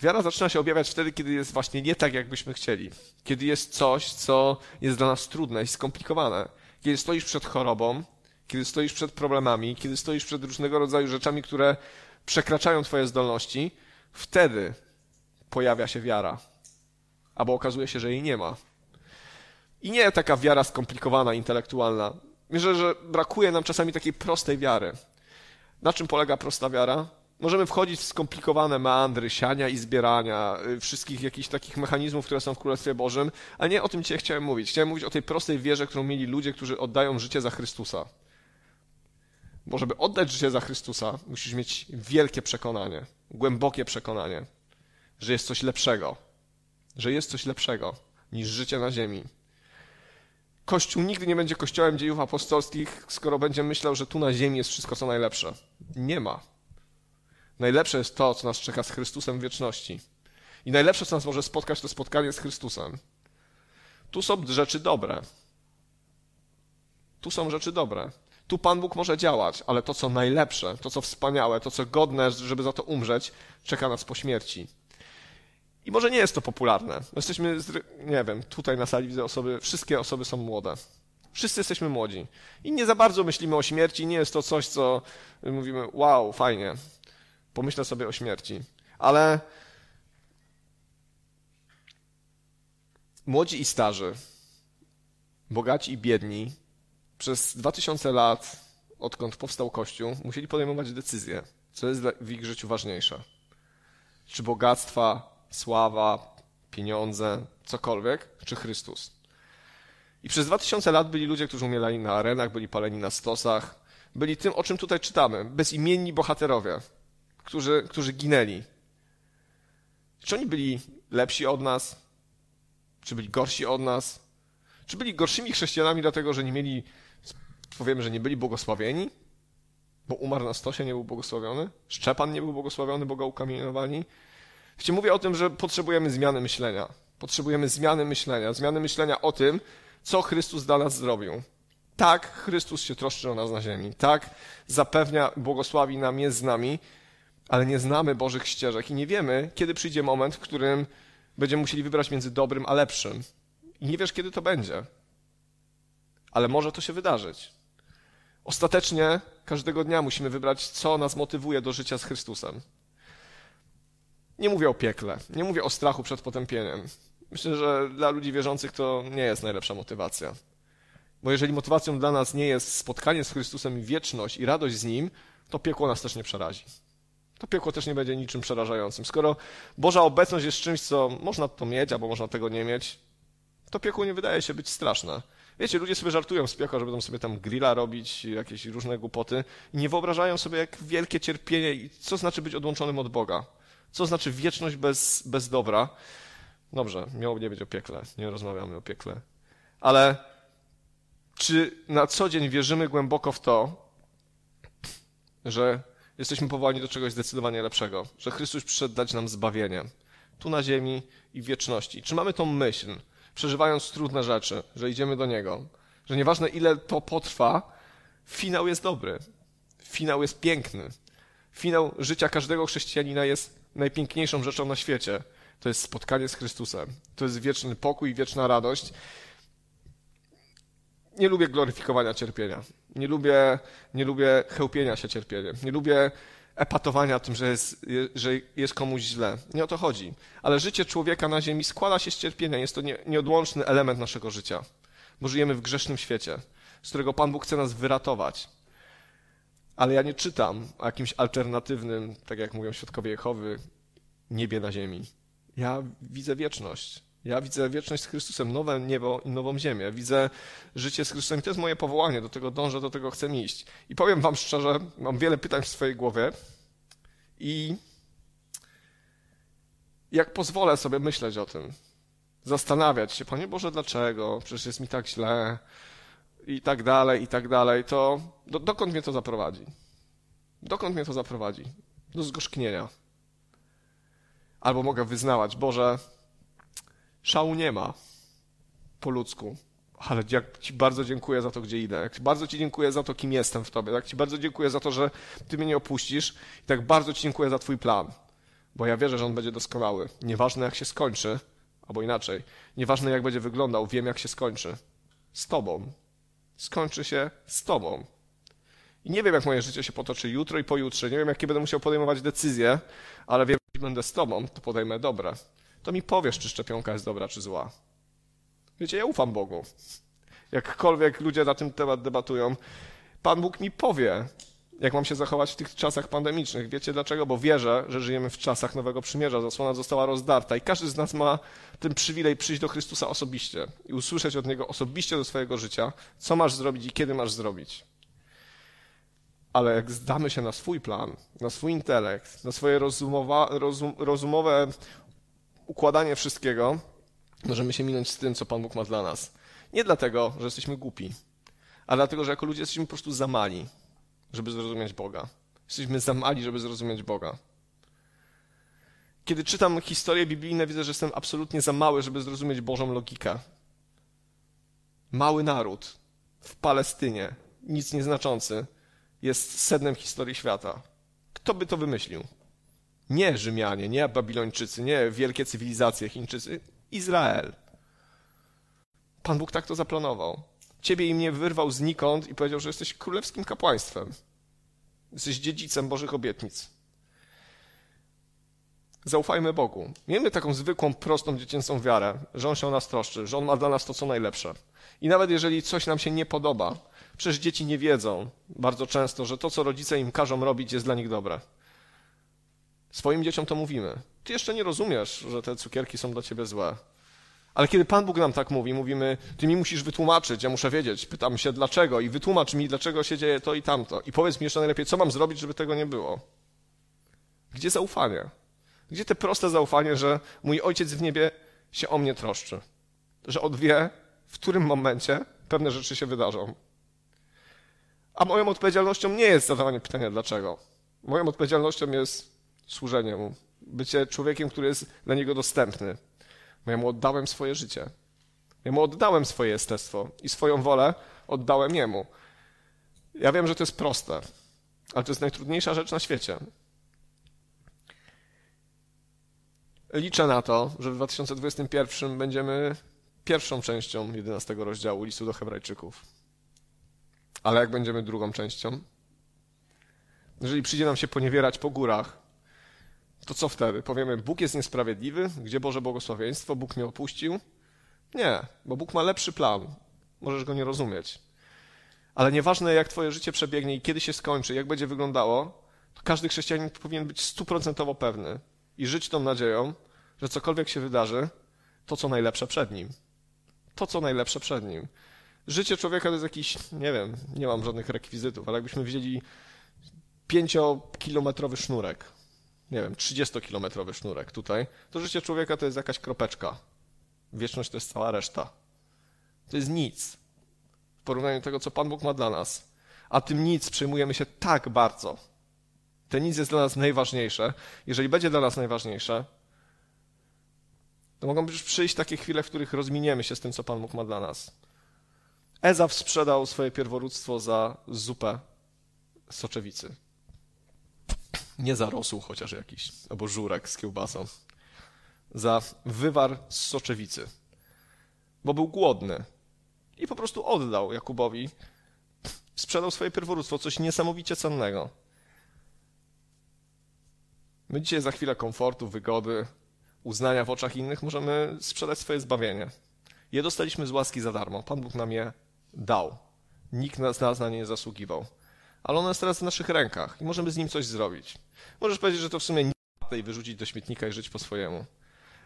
Wiara zaczyna się objawiać wtedy, kiedy jest właśnie nie tak, jakbyśmy chcieli. Kiedy jest coś, co jest dla nas trudne i skomplikowane. Kiedy stoisz przed chorobą, kiedy stoisz przed problemami, kiedy stoisz przed różnego rodzaju rzeczami, które przekraczają Twoje zdolności, wtedy pojawia się wiara. Albo okazuje się, że jej nie ma. I nie taka wiara skomplikowana, intelektualna. Myślę, że brakuje nam czasami takiej prostej wiary. Na czym polega prosta wiara? Możemy wchodzić w skomplikowane meandry siania i zbierania, y, wszystkich jakichś takich mechanizmów, które są w Królestwie Bożym, ale nie o tym dzisiaj chciałem mówić. Chciałem mówić o tej prostej wierze, którą mieli ludzie, którzy oddają życie za Chrystusa. Bo żeby oddać życie za Chrystusa, musisz mieć wielkie przekonanie, głębokie przekonanie, że jest coś lepszego, że jest coś lepszego niż życie na ziemi. Kościół nigdy nie będzie kościołem dziejów apostolskich, skoro będzie myślał, że tu na ziemi jest wszystko co najlepsze. Nie ma. Najlepsze jest to, co nas czeka z Chrystusem w wieczności. I najlepsze, co nas może spotkać, to spotkanie z Chrystusem. Tu są rzeczy dobre. Tu są rzeczy dobre. Tu Pan Bóg może działać, ale to, co najlepsze, to, co wspaniałe, to, co godne, żeby za to umrzeć, czeka nas po śmierci. I może nie jest to popularne. Jesteśmy, nie wiem, tutaj na sali widzę osoby, wszystkie osoby są młode. Wszyscy jesteśmy młodzi. I nie za bardzo myślimy o śmierci, nie jest to coś, co mówimy, wow, fajnie, pomyślę sobie o śmierci. Ale młodzi i starzy, bogaci i biedni, przez 2000 lat, odkąd powstał Kościół, musieli podejmować decyzje, co jest w ich życiu ważniejsze. Czy bogactwa, sława, pieniądze, cokolwiek, czy Chrystus. I przez 2000 lat byli ludzie, którzy umierali na arenach, byli paleni na stosach, byli tym, o czym tutaj czytamy, bezimienni bohaterowie, którzy, którzy ginęli. Czy oni byli lepsi od nas? Czy byli gorsi od nas? Czy byli gorszymi chrześcijanami dlatego, że nie mieli, powiemy, że nie byli błogosławieni? Bo umarł na stosie, nie był błogosławiony? Szczepan nie był błogosławiony, bo go ukamienowani? Wiecie, mówię o tym, że potrzebujemy zmiany myślenia. Potrzebujemy zmiany myślenia. Zmiany myślenia o tym, co Chrystus dla nas zrobił. Tak, Chrystus się troszczy o nas na ziemi. Tak, zapewnia, błogosławi nam, jest z nami, ale nie znamy Bożych ścieżek i nie wiemy, kiedy przyjdzie moment, w którym będziemy musieli wybrać między dobrym a lepszym. I nie wiesz, kiedy to będzie. Ale może to się wydarzyć. Ostatecznie każdego dnia musimy wybrać, co nas motywuje do życia z Chrystusem. Nie mówię o piekle, nie mówię o strachu przed potępieniem. Myślę, że dla ludzi wierzących to nie jest najlepsza motywacja. Bo jeżeli motywacją dla nas nie jest spotkanie z Chrystusem i wieczność i radość z Nim, to piekło nas też nie przerazi. To piekło też nie będzie niczym przerażającym. Skoro Boża obecność jest czymś, co można to mieć, albo można tego nie mieć, to piekło nie wydaje się być straszne. Wiecie, ludzie sobie żartują z piekła, że będą sobie tam grilla robić, jakieś różne głupoty nie wyobrażają sobie, jak wielkie cierpienie i co znaczy być odłączonym od Boga. Co znaczy wieczność bez, bez dobra? Dobrze, miało nie być o piekle, nie rozmawiamy o piekle. Ale czy na co dzień wierzymy głęboko w to, że jesteśmy powołani do czegoś zdecydowanie lepszego, że Chrystus przyszedł dać nam zbawienie, tu na ziemi i wieczności? Czy mamy tą myśl, przeżywając trudne rzeczy, że idziemy do Niego, że nieważne ile to potrwa, finał jest dobry, finał jest piękny, finał życia każdego chrześcijanina jest najpiękniejszą rzeczą na świecie. To jest spotkanie z Chrystusem. To jest wieczny pokój, wieczna radość. Nie lubię gloryfikowania cierpienia. Nie lubię, nie lubię chełpienia się cierpieniem. Nie lubię epatowania tym, że jest, że jest komuś źle. Nie o to chodzi. Ale życie człowieka na ziemi składa się z cierpienia. Jest to nie, nieodłączny element naszego życia. Bo żyjemy w grzesznym świecie, z którego Pan Bóg chce nas wyratować. Ale ja nie czytam o jakimś alternatywnym, tak jak mówią świadkowie Jehowy, niebie na ziemi. Ja widzę wieczność. Ja widzę wieczność z Chrystusem, nowe niebo i nową ziemię. Widzę życie z Chrystusem i to jest moje powołanie, do tego dążę, do tego chcę iść. I powiem wam szczerze, mam wiele pytań w swojej głowie i jak pozwolę sobie myśleć o tym, zastanawiać się, Panie Boże, dlaczego? Przecież jest mi tak źle, i tak dalej, i tak dalej, to do, dokąd mnie to zaprowadzi? Dokąd mnie to zaprowadzi? Do zgorzknienia. Albo mogę wyznawać, Boże, szału nie ma po ludzku, ale jak Ci bardzo dziękuję za to, gdzie idę. Jak bardzo Ci dziękuję za to, kim jestem w Tobie. Jak Ci bardzo dziękuję za to, że Ty mnie nie opuścisz. I tak bardzo Ci dziękuję za Twój plan. bo ja wierzę, że on będzie doskonały. Nieważne jak się skończy, albo inaczej, nieważne jak będzie wyglądał, wiem jak się skończy. Z Tobą. Skończy się z Tobą. I nie wiem, jak moje życie się potoczy jutro i pojutrze. Nie wiem, jakie będę musiał podejmować decyzje, ale wiem, że będę z Tobą, to podejmę dobre. To mi powiesz, czy szczepionka jest dobra, czy zła. Wiecie, ja ufam Bogu. Jakkolwiek ludzie na ten temat debatują, Pan Bóg mi powie, jak mam się zachować w tych czasach pandemicznych. Wiecie dlaczego? Bo wierzę, że żyjemy w czasach Nowego Przymierza. Zasłona została rozdarta i każdy z nas ma ten przywilej przyjść do Chrystusa osobiście i usłyszeć od Niego osobiście do swojego życia, co masz zrobić i kiedy masz zrobić. Ale jak zdamy się na swój plan, na swój intelekt, na swoje rozumowa, rozum, rozumowe układanie wszystkiego, możemy się minąć z tym, co Pan Bóg ma dla nas. Nie dlatego, że jesteśmy głupi, ale dlatego, że jako ludzie jesteśmy po prostu za mali, żeby zrozumieć Boga. Jesteśmy za mali, żeby zrozumieć Boga. Kiedy czytam historie biblijne, widzę, że jestem absolutnie za mały, żeby zrozumieć Bożą logikę. Mały naród w Palestynie, nic nieznaczący, jest sednem historii świata. Kto by to wymyślił? Nie Rzymianie, nie Babilończycy, nie wielkie cywilizacje Chińczycy. Izrael. Pan Bóg tak to zaplanował. Ciebie i mnie wyrwał znikąd i powiedział, że jesteś królewskim kapłaństwem. Jesteś dziedzicem Bożych obietnic. Zaufajmy Bogu. Miejmy taką zwykłą, prostą, dziecięcą wiarę, że On się o nas troszczy, że On ma dla nas to, co najlepsze. I nawet jeżeli coś nam się nie podoba, przecież dzieci nie wiedzą bardzo często, że to, co rodzice im każą robić, jest dla nich dobre. Swoim dzieciom to mówimy. Ty jeszcze nie rozumiesz, że te cukierki są dla ciebie złe. Ale kiedy Pan Bóg nam tak mówi, mówimy, ty mi musisz wytłumaczyć, ja muszę wiedzieć, pytam się dlaczego i wytłumacz mi, dlaczego się dzieje to i tamto. I powiedz mi jeszcze najlepiej, co mam zrobić, żeby tego nie było. Gdzie zaufanie? Gdzie te proste zaufanie, że mój ojciec w niebie się o mnie troszczy? Że on wie, w którym momencie pewne rzeczy się wydarzą. A moją odpowiedzialnością nie jest zadawanie pytania dlaczego. Moją odpowiedzialnością jest służenie mu, bycie człowiekiem, który jest dla niego dostępny. Bo ja mu oddałem swoje życie. Ja mu oddałem swoje jestestwo i swoją wolę oddałem jemu. Ja wiem, że to jest proste, ale to jest najtrudniejsza rzecz na świecie. Liczę na to, że w 2021 będziemy pierwszą częścią 11 rozdziału listu do Hebrajczyków. Ale jak będziemy drugą częścią? Jeżeli przyjdzie nam się poniewierać po górach, to co wtedy? Powiemy, Bóg jest niesprawiedliwy, gdzie Boże błogosławieństwo, Bóg mnie opuścił? Nie, bo Bóg ma lepszy plan. Możesz go nie rozumieć. Ale nieważne, jak twoje życie przebiegnie i kiedy się skończy, jak będzie wyglądało, to każdy chrześcijanin powinien być stuprocentowo pewny i żyć tą nadzieją, że cokolwiek się wydarzy, to co najlepsze przed nim. To co najlepsze przed nim. Życie człowieka to jest jakiś, nie wiem, nie mam żadnych rekwizytów, ale jakbyśmy wzięli pięciokilometrowy sznurek, nie wiem, 30-kilometrowy sznurek tutaj, to życie człowieka to jest jakaś kropeczka. Wieczność to jest cała reszta. To jest nic w porównaniu do tego, co Pan Bóg ma dla nas. A tym nic przejmujemy się tak bardzo. Te nic jest dla nas najważniejsze. Jeżeli będzie dla nas najważniejsze, to mogą już przyjść takie chwile, w których rozminiemy się z tym, co Pan Bóg ma dla nas. Ezaw sprzedał swoje pierworództwo za zupę soczewicy. Nie za rosół chociaż jakiś, albo żurek z kiełbasą. Za wywar z soczewicy. Bo był głodny. I po prostu oddał Jakubowi. Sprzedał swoje pierworództwo, coś niesamowicie cennego. My dzisiaj za chwilę komfortu, wygody, uznania w oczach innych możemy sprzedać swoje zbawienie. Je dostaliśmy z łaski za darmo. Pan Bóg nam je dał. Nikt z nas na nie nie zasługiwał. Ale ono jest teraz w naszych rękach i możemy z nim coś zrobić. Możesz powiedzieć, że to w sumie nie i wyrzucić do śmietnika i żyć po swojemu.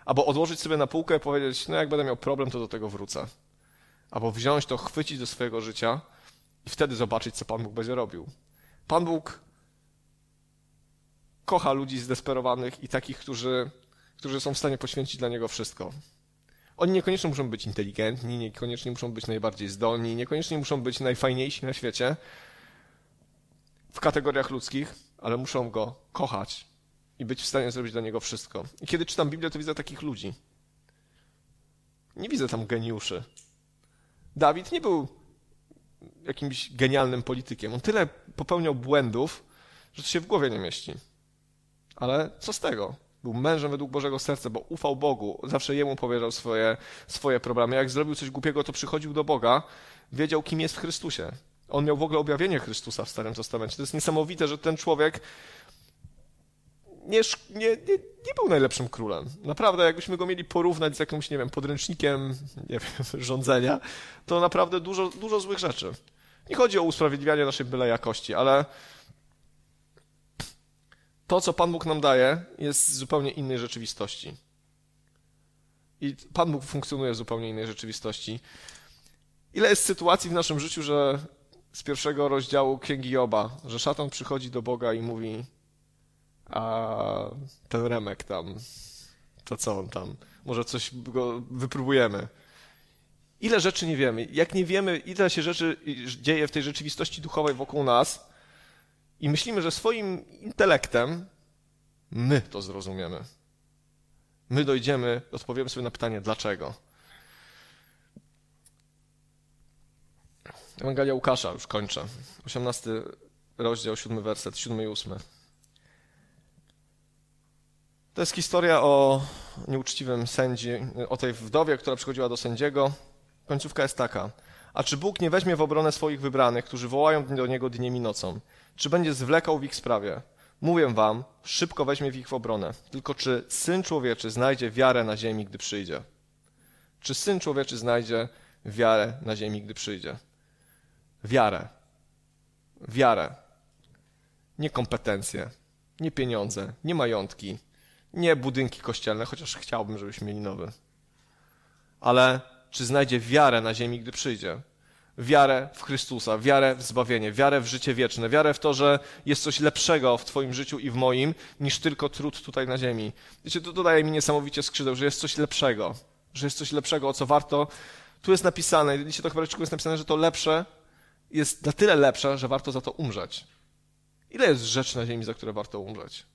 Albo odłożyć sobie na półkę i powiedzieć, no jak będę miał problem, to do tego wrócę. Albo wziąć to, chwycić do swojego życia i wtedy zobaczyć, co Pan Bóg będzie robił. Pan Bóg kocha ludzi zdesperowanych i takich, którzy, którzy są w stanie poświęcić dla Niego wszystko. Oni niekoniecznie muszą być inteligentni, niekoniecznie muszą być najbardziej zdolni, niekoniecznie muszą być najfajniejsi na świecie w kategoriach ludzkich, ale muszą Go kochać i być w stanie zrobić dla Niego wszystko. I kiedy czytam Biblię, to widzę takich ludzi. Nie widzę tam geniuszy. Dawid nie był jakimś genialnym politykiem. On tyle popełniał błędów, że to się w głowie nie mieści. Ale co z tego? Był mężem według Bożego serca, bo ufał Bogu. Zawsze Jemu powierzał swoje, swoje problemy. Jak zrobił coś głupiego, to przychodził do Boga. Wiedział, kim jest w Chrystusie. On miał w ogóle objawienie Chrystusa w Starym Testamencie. To jest niesamowite, że ten człowiek nie, nie, nie, nie, był najlepszym królem. Naprawdę, jakbyśmy go mieli porównać z jakimś, nie wiem, podręcznikiem nie wiem, rządzenia, to naprawdę dużo, dużo złych rzeczy. Nie chodzi o usprawiedliwianie naszej byle jakości, ale to, co Pan Bóg nam daje, jest z zupełnie innej rzeczywistości. I Pan Bóg funkcjonuje w zupełnie innej rzeczywistości. Ile jest sytuacji w naszym życiu, że z pierwszego rozdziału Księgi Joba, że szatan przychodzi do Boga i mówi a ten Remek tam, to co on tam, może coś go wypróbujemy. Ile rzeczy nie wiemy, jak nie wiemy, ile się rzeczy dzieje w tej rzeczywistości duchowej wokół nas i myślimy, że swoim intelektem my to zrozumiemy. My dojdziemy, odpowiemy sobie na pytanie, dlaczego. Ewangelia Łukasza, już kończę. 18 rozdział, 7 werset, 7 i 8. To jest historia o nieuczciwym sędzi, o tej wdowie, która przychodziła do sędziego. Końcówka jest taka. A czy Bóg nie weźmie w obronę swoich wybranych, którzy wołają do Niego dniem i nocą? Czy będzie zwlekał w ich sprawie? Mówię wam, szybko weźmie w ich w obronę. Tylko czy Syn Człowieczy znajdzie wiarę na ziemi, gdy przyjdzie? Czy Syn Człowieczy znajdzie wiarę na ziemi, gdy przyjdzie? Wiarę. Wiarę. Nie kompetencje, nie pieniądze, nie majątki, nie budynki kościelne, chociaż chciałbym, żebyśmy mieli nowe. Ale czy znajdzie wiarę na ziemi, gdy przyjdzie? Wiarę w Chrystusa, wiarę w zbawienie, wiarę w życie wieczne, wiarę w to, że jest coś lepszego w Twoim życiu i w moim, niż tylko trud tutaj na ziemi. Wiecie, to dodaje mi niesamowicie skrzydeł, że jest coś lepszego, że jest coś lepszego, o co warto. Tu jest napisane, w liście do Hebrajczyków jest napisane, że to lepsze jest na tyle lepsze, że warto za to umrzeć. Ile jest rzeczy na ziemi, za które warto umrzeć?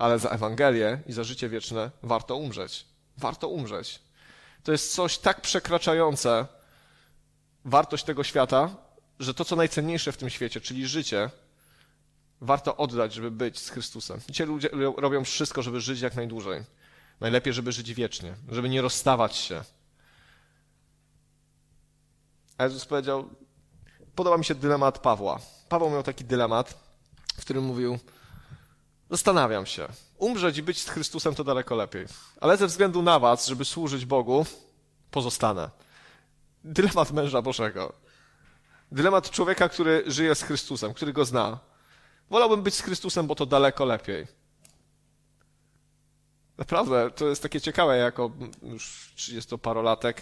ale za Ewangelię i za życie wieczne warto umrzeć. Warto umrzeć. To jest coś tak przekraczające wartość tego świata, że to, co najcenniejsze w tym świecie, czyli życie, warto oddać, żeby być z Chrystusem. Dzisiaj ludzie robią wszystko, żeby żyć jak najdłużej. Najlepiej, żeby żyć wiecznie, żeby nie rozstawać się. A Jezus powiedział, podoba mi się dylemat Pawła. Paweł miał taki dylemat, w którym mówił, Zastanawiam się. Umrzeć i być z Chrystusem to daleko lepiej. Ale ze względu na was, żeby służyć Bogu, pozostanę. Dylemat męża Bożego. Dylemat człowieka, który żyje z Chrystusem, który go zna. Wolałbym być z Chrystusem, bo to daleko lepiej. Naprawdę, to jest takie ciekawe, jako już 30-parolatek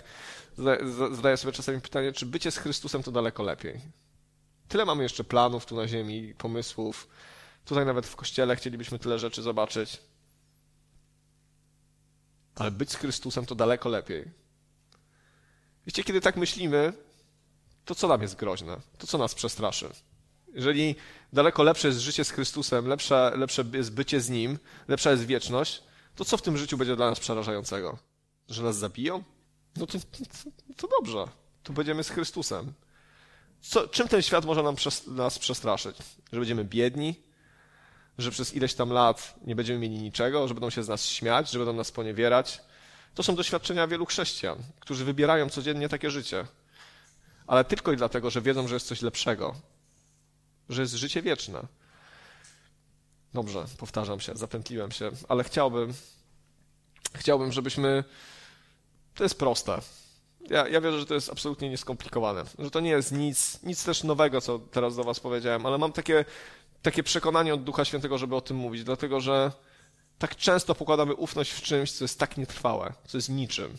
zadaję sobie czasami pytanie, czy bycie z Chrystusem to daleko lepiej. Tyle mamy jeszcze planów tu na ziemi, pomysłów, Tutaj nawet w kościele chcielibyśmy tyle rzeczy zobaczyć. Ale być z Chrystusem to daleko lepiej. Wiecie, kiedy tak myślimy, to co nam jest groźne? To co nas przestraszy? Jeżeli daleko lepsze jest życie z Chrystusem, lepsze, lepsze jest bycie z Nim, lepsza jest wieczność, to co w tym życiu będzie dla nas przerażającego? Że nas zabiją? No to, to, to dobrze. To będziemy z Chrystusem. Co, czym ten świat może nam, nas przestraszyć? Że będziemy biedni? że przez ileś tam lat nie będziemy mieli niczego, że będą się z nas śmiać, że będą nas poniewierać. To są doświadczenia wielu chrześcijan, którzy wybierają codziennie takie życie. Ale tylko i dlatego, że wiedzą, że jest coś lepszego, że jest życie wieczne. Dobrze, powtarzam się, zapętliłem się, ale chciałbym, chciałbym, żebyśmy. To jest proste. Ja, ja wierzę, że to jest absolutnie nieskomplikowane, że to nie jest nic, nic też nowego, co teraz do Was powiedziałem, ale mam takie takie przekonanie od Ducha Świętego, żeby o tym mówić, dlatego że tak często pokładamy ufność w czymś, co jest tak nietrwałe, co jest niczym.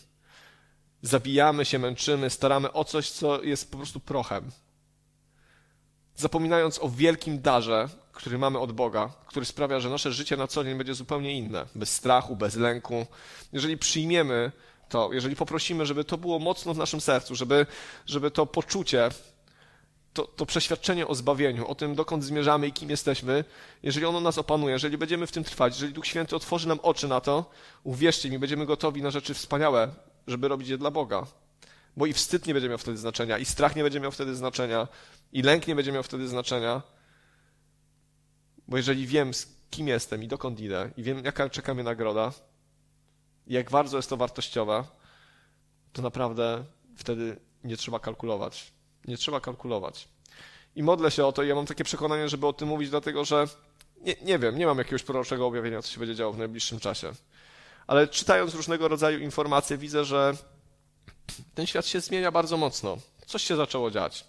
Zabijamy się, męczymy, staramy o coś, co jest po prostu prochem. Zapominając o wielkim darze, który mamy od Boga, który sprawia, że nasze życie na co dzień będzie zupełnie inne, bez strachu, bez lęku. Jeżeli przyjmiemy to, jeżeli poprosimy, żeby to było mocno w naszym sercu, żeby, żeby to poczucie to, to przeświadczenie o zbawieniu, o tym, dokąd zmierzamy i kim jesteśmy, jeżeli ono nas opanuje, jeżeli będziemy w tym trwać, jeżeli Duch Święty otworzy nam oczy na to, uwierzcie mi, będziemy gotowi na rzeczy wspaniałe, żeby robić je dla Boga. Bo i wstyd nie będzie miał wtedy znaczenia, i strach nie będzie miał wtedy znaczenia, i lęk nie będzie miał wtedy znaczenia. Bo jeżeli wiem, kim jestem i dokąd idę i wiem, jaka czeka mnie nagroda jak bardzo jest to wartościowe, to naprawdę wtedy nie trzeba kalkulować. Nie trzeba kalkulować. I modlę się o to i ja mam takie przekonanie, żeby o tym mówić, dlatego że nie, nie wiem, nie mam jakiegoś proroczego objawienia, co się będzie działo w najbliższym czasie. Ale czytając różnego rodzaju informacje, widzę, że ten świat się zmienia bardzo mocno. Coś się zaczęło dziać.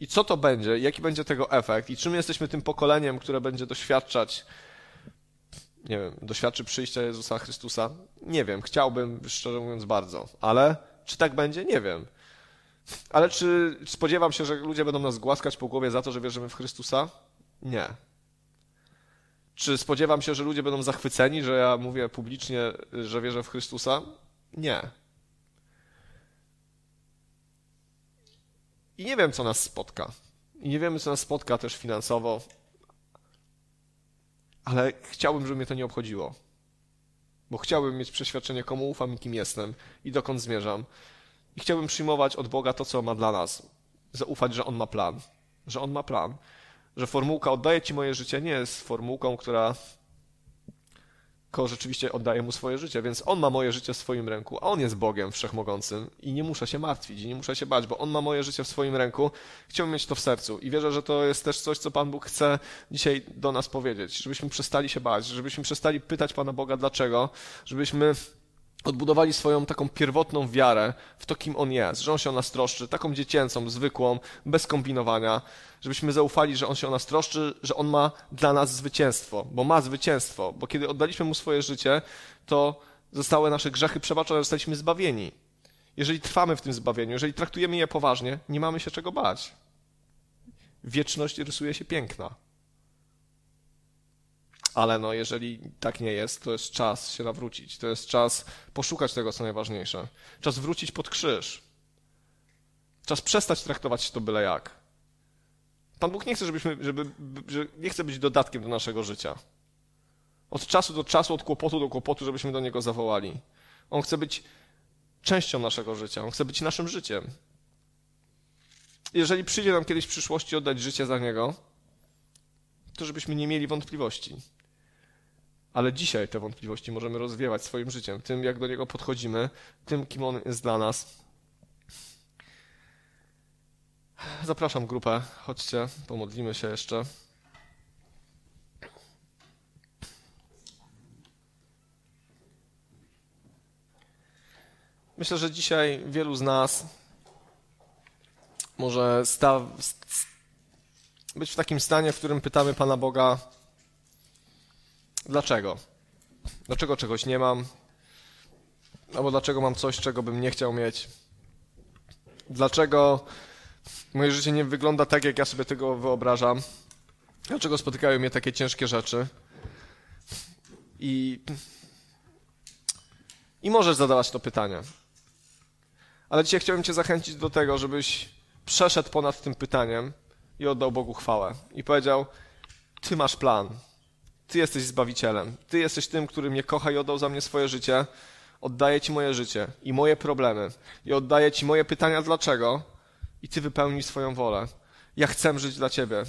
I co to będzie, jaki będzie tego efekt, i czym jesteśmy tym pokoleniem, które będzie doświadczać, nie wiem, doświadczy przyjścia Jezusa Chrystusa? Nie wiem, chciałbym, szczerze mówiąc, bardzo. Ale czy tak będzie? Nie wiem. Ale czy spodziewam się, że ludzie będą nas głaskać po głowie za to, że wierzymy w Chrystusa? Nie. Czy spodziewam się, że ludzie będą zachwyceni, że ja mówię publicznie, że wierzę w Chrystusa? Nie. I nie wiem, co nas spotka. I nie wiemy, co nas spotka też finansowo. Ale chciałbym, żeby mnie to nie obchodziło. Bo chciałbym mieć przeświadczenie, komu ufam i kim jestem i dokąd zmierzam. I chciałbym przyjmować od Boga to, co ma dla nas. Zaufać, że On ma plan. Że On ma plan. Że formułka oddaje Ci moje życie nie jest formułką, która tylko rzeczywiście oddaje mu swoje życie, więc on ma moje życie w swoim ręku, a on jest Bogiem wszechmogącym i nie muszę się martwić i nie muszę się bać, bo on ma moje życie w swoim ręku. Chciałbym mieć to w sercu i wierzę, że to jest też coś, co Pan Bóg chce dzisiaj do nas powiedzieć, żebyśmy przestali się bać, żebyśmy przestali pytać Pana Boga dlaczego, żebyśmy odbudowali swoją taką pierwotną wiarę w to, kim On jest, że On się o nas troszczy, taką dziecięcą, zwykłą, bez kombinowania, żebyśmy zaufali, że On się o nas troszczy, że On ma dla nas zwycięstwo, bo ma zwycięstwo, bo kiedy oddaliśmy Mu swoje życie, to zostały nasze grzechy przebaczone, zostaliśmy zbawieni. Jeżeli trwamy w tym zbawieniu, jeżeli traktujemy je poważnie, nie mamy się czego bać. Wieczność rysuje się piękna. Ale no, jeżeli tak nie jest, to jest czas się nawrócić. To jest czas poszukać tego, co najważniejsze. Czas wrócić pod krzyż. Czas przestać traktować to byle jak. Pan Bóg nie chce, żebyśmy, żeby, że nie chce być dodatkiem do naszego życia. Od czasu do czasu, od kłopotu do kłopotu, żebyśmy do Niego zawołali. On chce być częścią naszego życia. On chce być naszym życiem. Jeżeli przyjdzie nam kiedyś w przyszłości oddać życie za Niego, to żebyśmy nie mieli wątpliwości. Ale dzisiaj te wątpliwości możemy rozwiewać swoim życiem, tym jak do niego podchodzimy, tym kim on jest dla nas. Zapraszam grupę, chodźcie, pomodlimy się jeszcze. Myślę, że dzisiaj wielu z nas może sta, być w takim stanie, w którym pytamy Pana Boga, Dlaczego? Dlaczego czegoś nie mam? Albo dlaczego mam coś, czego bym nie chciał mieć? Dlaczego moje życie nie wygląda tak, jak ja sobie tego wyobrażam? Dlaczego spotykają mnie takie ciężkie rzeczy? I, i możesz zadawać to pytanie. Ale dzisiaj chciałbym Cię zachęcić do tego, żebyś przeszedł ponad tym pytaniem i oddał Bogu chwałę. I powiedział: Ty masz plan. Ty jesteś Zbawicielem. Ty jesteś tym, który mnie kocha i oddał za mnie swoje życie. Oddaję Ci moje życie i moje problemy. I oddaję Ci moje pytania dlaczego. I Ty wypełnij swoją wolę. Ja chcę żyć dla Ciebie.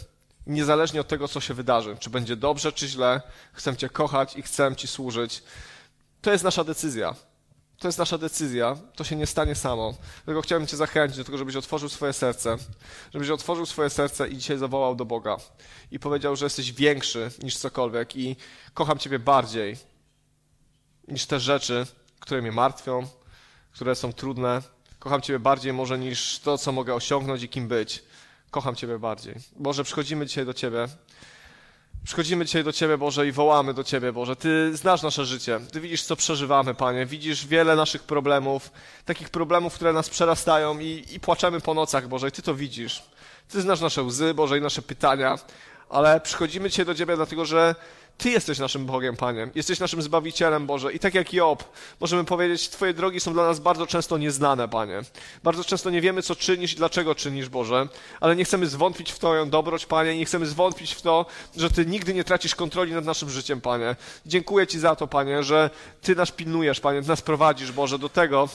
Niezależnie od tego, co się wydarzy. Czy będzie dobrze, czy źle. Chcę Cię kochać i chcę Ci służyć. To jest nasza decyzja. To jest nasza decyzja, to się nie stanie samo. Dlatego chciałbym Cię zachęcić do tego, żebyś otworzył swoje serce, żebyś otworzył swoje serce i dzisiaj zawołał do Boga i powiedział, że jesteś większy niż cokolwiek i kocham Ciebie bardziej niż te rzeczy, które mnie martwią, które są trudne. Kocham Ciebie bardziej może niż to, co mogę osiągnąć i kim być. Kocham Ciebie bardziej. Boże, przychodzimy dzisiaj do Ciebie Przychodzimy dzisiaj do Ciebie, Boże, i wołamy do Ciebie, Boże. Ty znasz nasze życie. Ty widzisz, co przeżywamy, Panie. Widzisz wiele naszych problemów, takich problemów, które nas przerastają i, i płaczemy po nocach, Boże, i Ty to widzisz. Ty znasz nasze łzy, Boże, i nasze pytania, ale przychodzimy dzisiaj do Ciebie dlatego, że ty jesteś naszym Bogiem, Panie. Jesteś naszym Zbawicielem, Boże. I tak jak Job, możemy powiedzieć, Twoje drogi są dla nas bardzo często nieznane, Panie. Bardzo często nie wiemy, co czynisz i dlaczego czynisz, Boże. Ale nie chcemy zwątpić w Twoją dobroć, Panie. Nie chcemy zwątpić w to, że Ty nigdy nie tracisz kontroli nad naszym życiem, Panie. Dziękuję Ci za to, Panie, że Ty nas pilnujesz, Panie. Ty nas prowadzisz, Boże, do tego,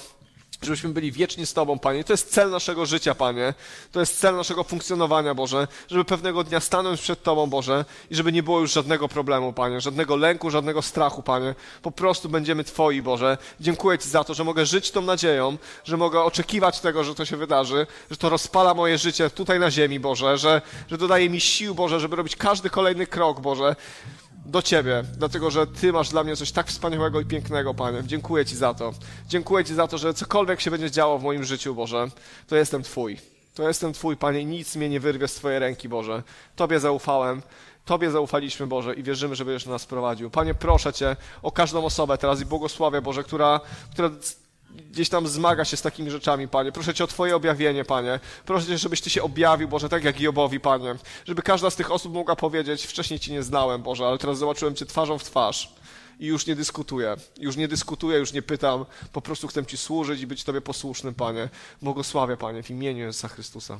żebyśmy byli wiecznie z Tobą, Panie. To jest cel naszego życia, Panie. To jest cel naszego funkcjonowania, Boże. Żeby pewnego dnia stanąć przed Tobą, Boże, i żeby nie było już żadnego problemu, Panie. Żadnego lęku, żadnego strachu, Panie. Po prostu będziemy Twoi, Boże. Dziękuję Ci za to, że mogę żyć tą nadzieją, że mogę oczekiwać tego, że to się wydarzy, że to rozpala moje życie tutaj na ziemi, Boże, że, że dodaje mi sił, Boże, żeby robić każdy kolejny krok, Boże do Ciebie, dlatego że Ty masz dla mnie coś tak wspaniałego i pięknego, Panie. Dziękuję Ci za to. Dziękuję Ci za to, że cokolwiek się będzie działo w moim życiu, Boże, to jestem Twój. To jestem Twój, Panie, i nic mnie nie wyrwie z Twojej ręki, Boże. Tobie zaufałem. Tobie zaufaliśmy, Boże, i wierzymy, że będziesz nas prowadził. Panie, proszę Cię o każdą osobę teraz i błogosławię, Boże, która, która gdzieś tam zmaga się z takimi rzeczami, Panie. Proszę Cię o Twoje objawienie, Panie. Proszę Cię, żebyś Ty się objawił, Boże, tak jak Jobowi, Panie. Żeby każda z tych osób mogła powiedzieć, wcześniej Cię nie znałem, Boże, ale teraz zobaczyłem Cię twarzą w twarz i już nie dyskutuję. Już nie dyskutuję, już nie pytam. Po prostu chcę Ci służyć i być Tobie posłusznym, Panie. Błogosławię, Panie, w imieniu Jezusa Chrystusa.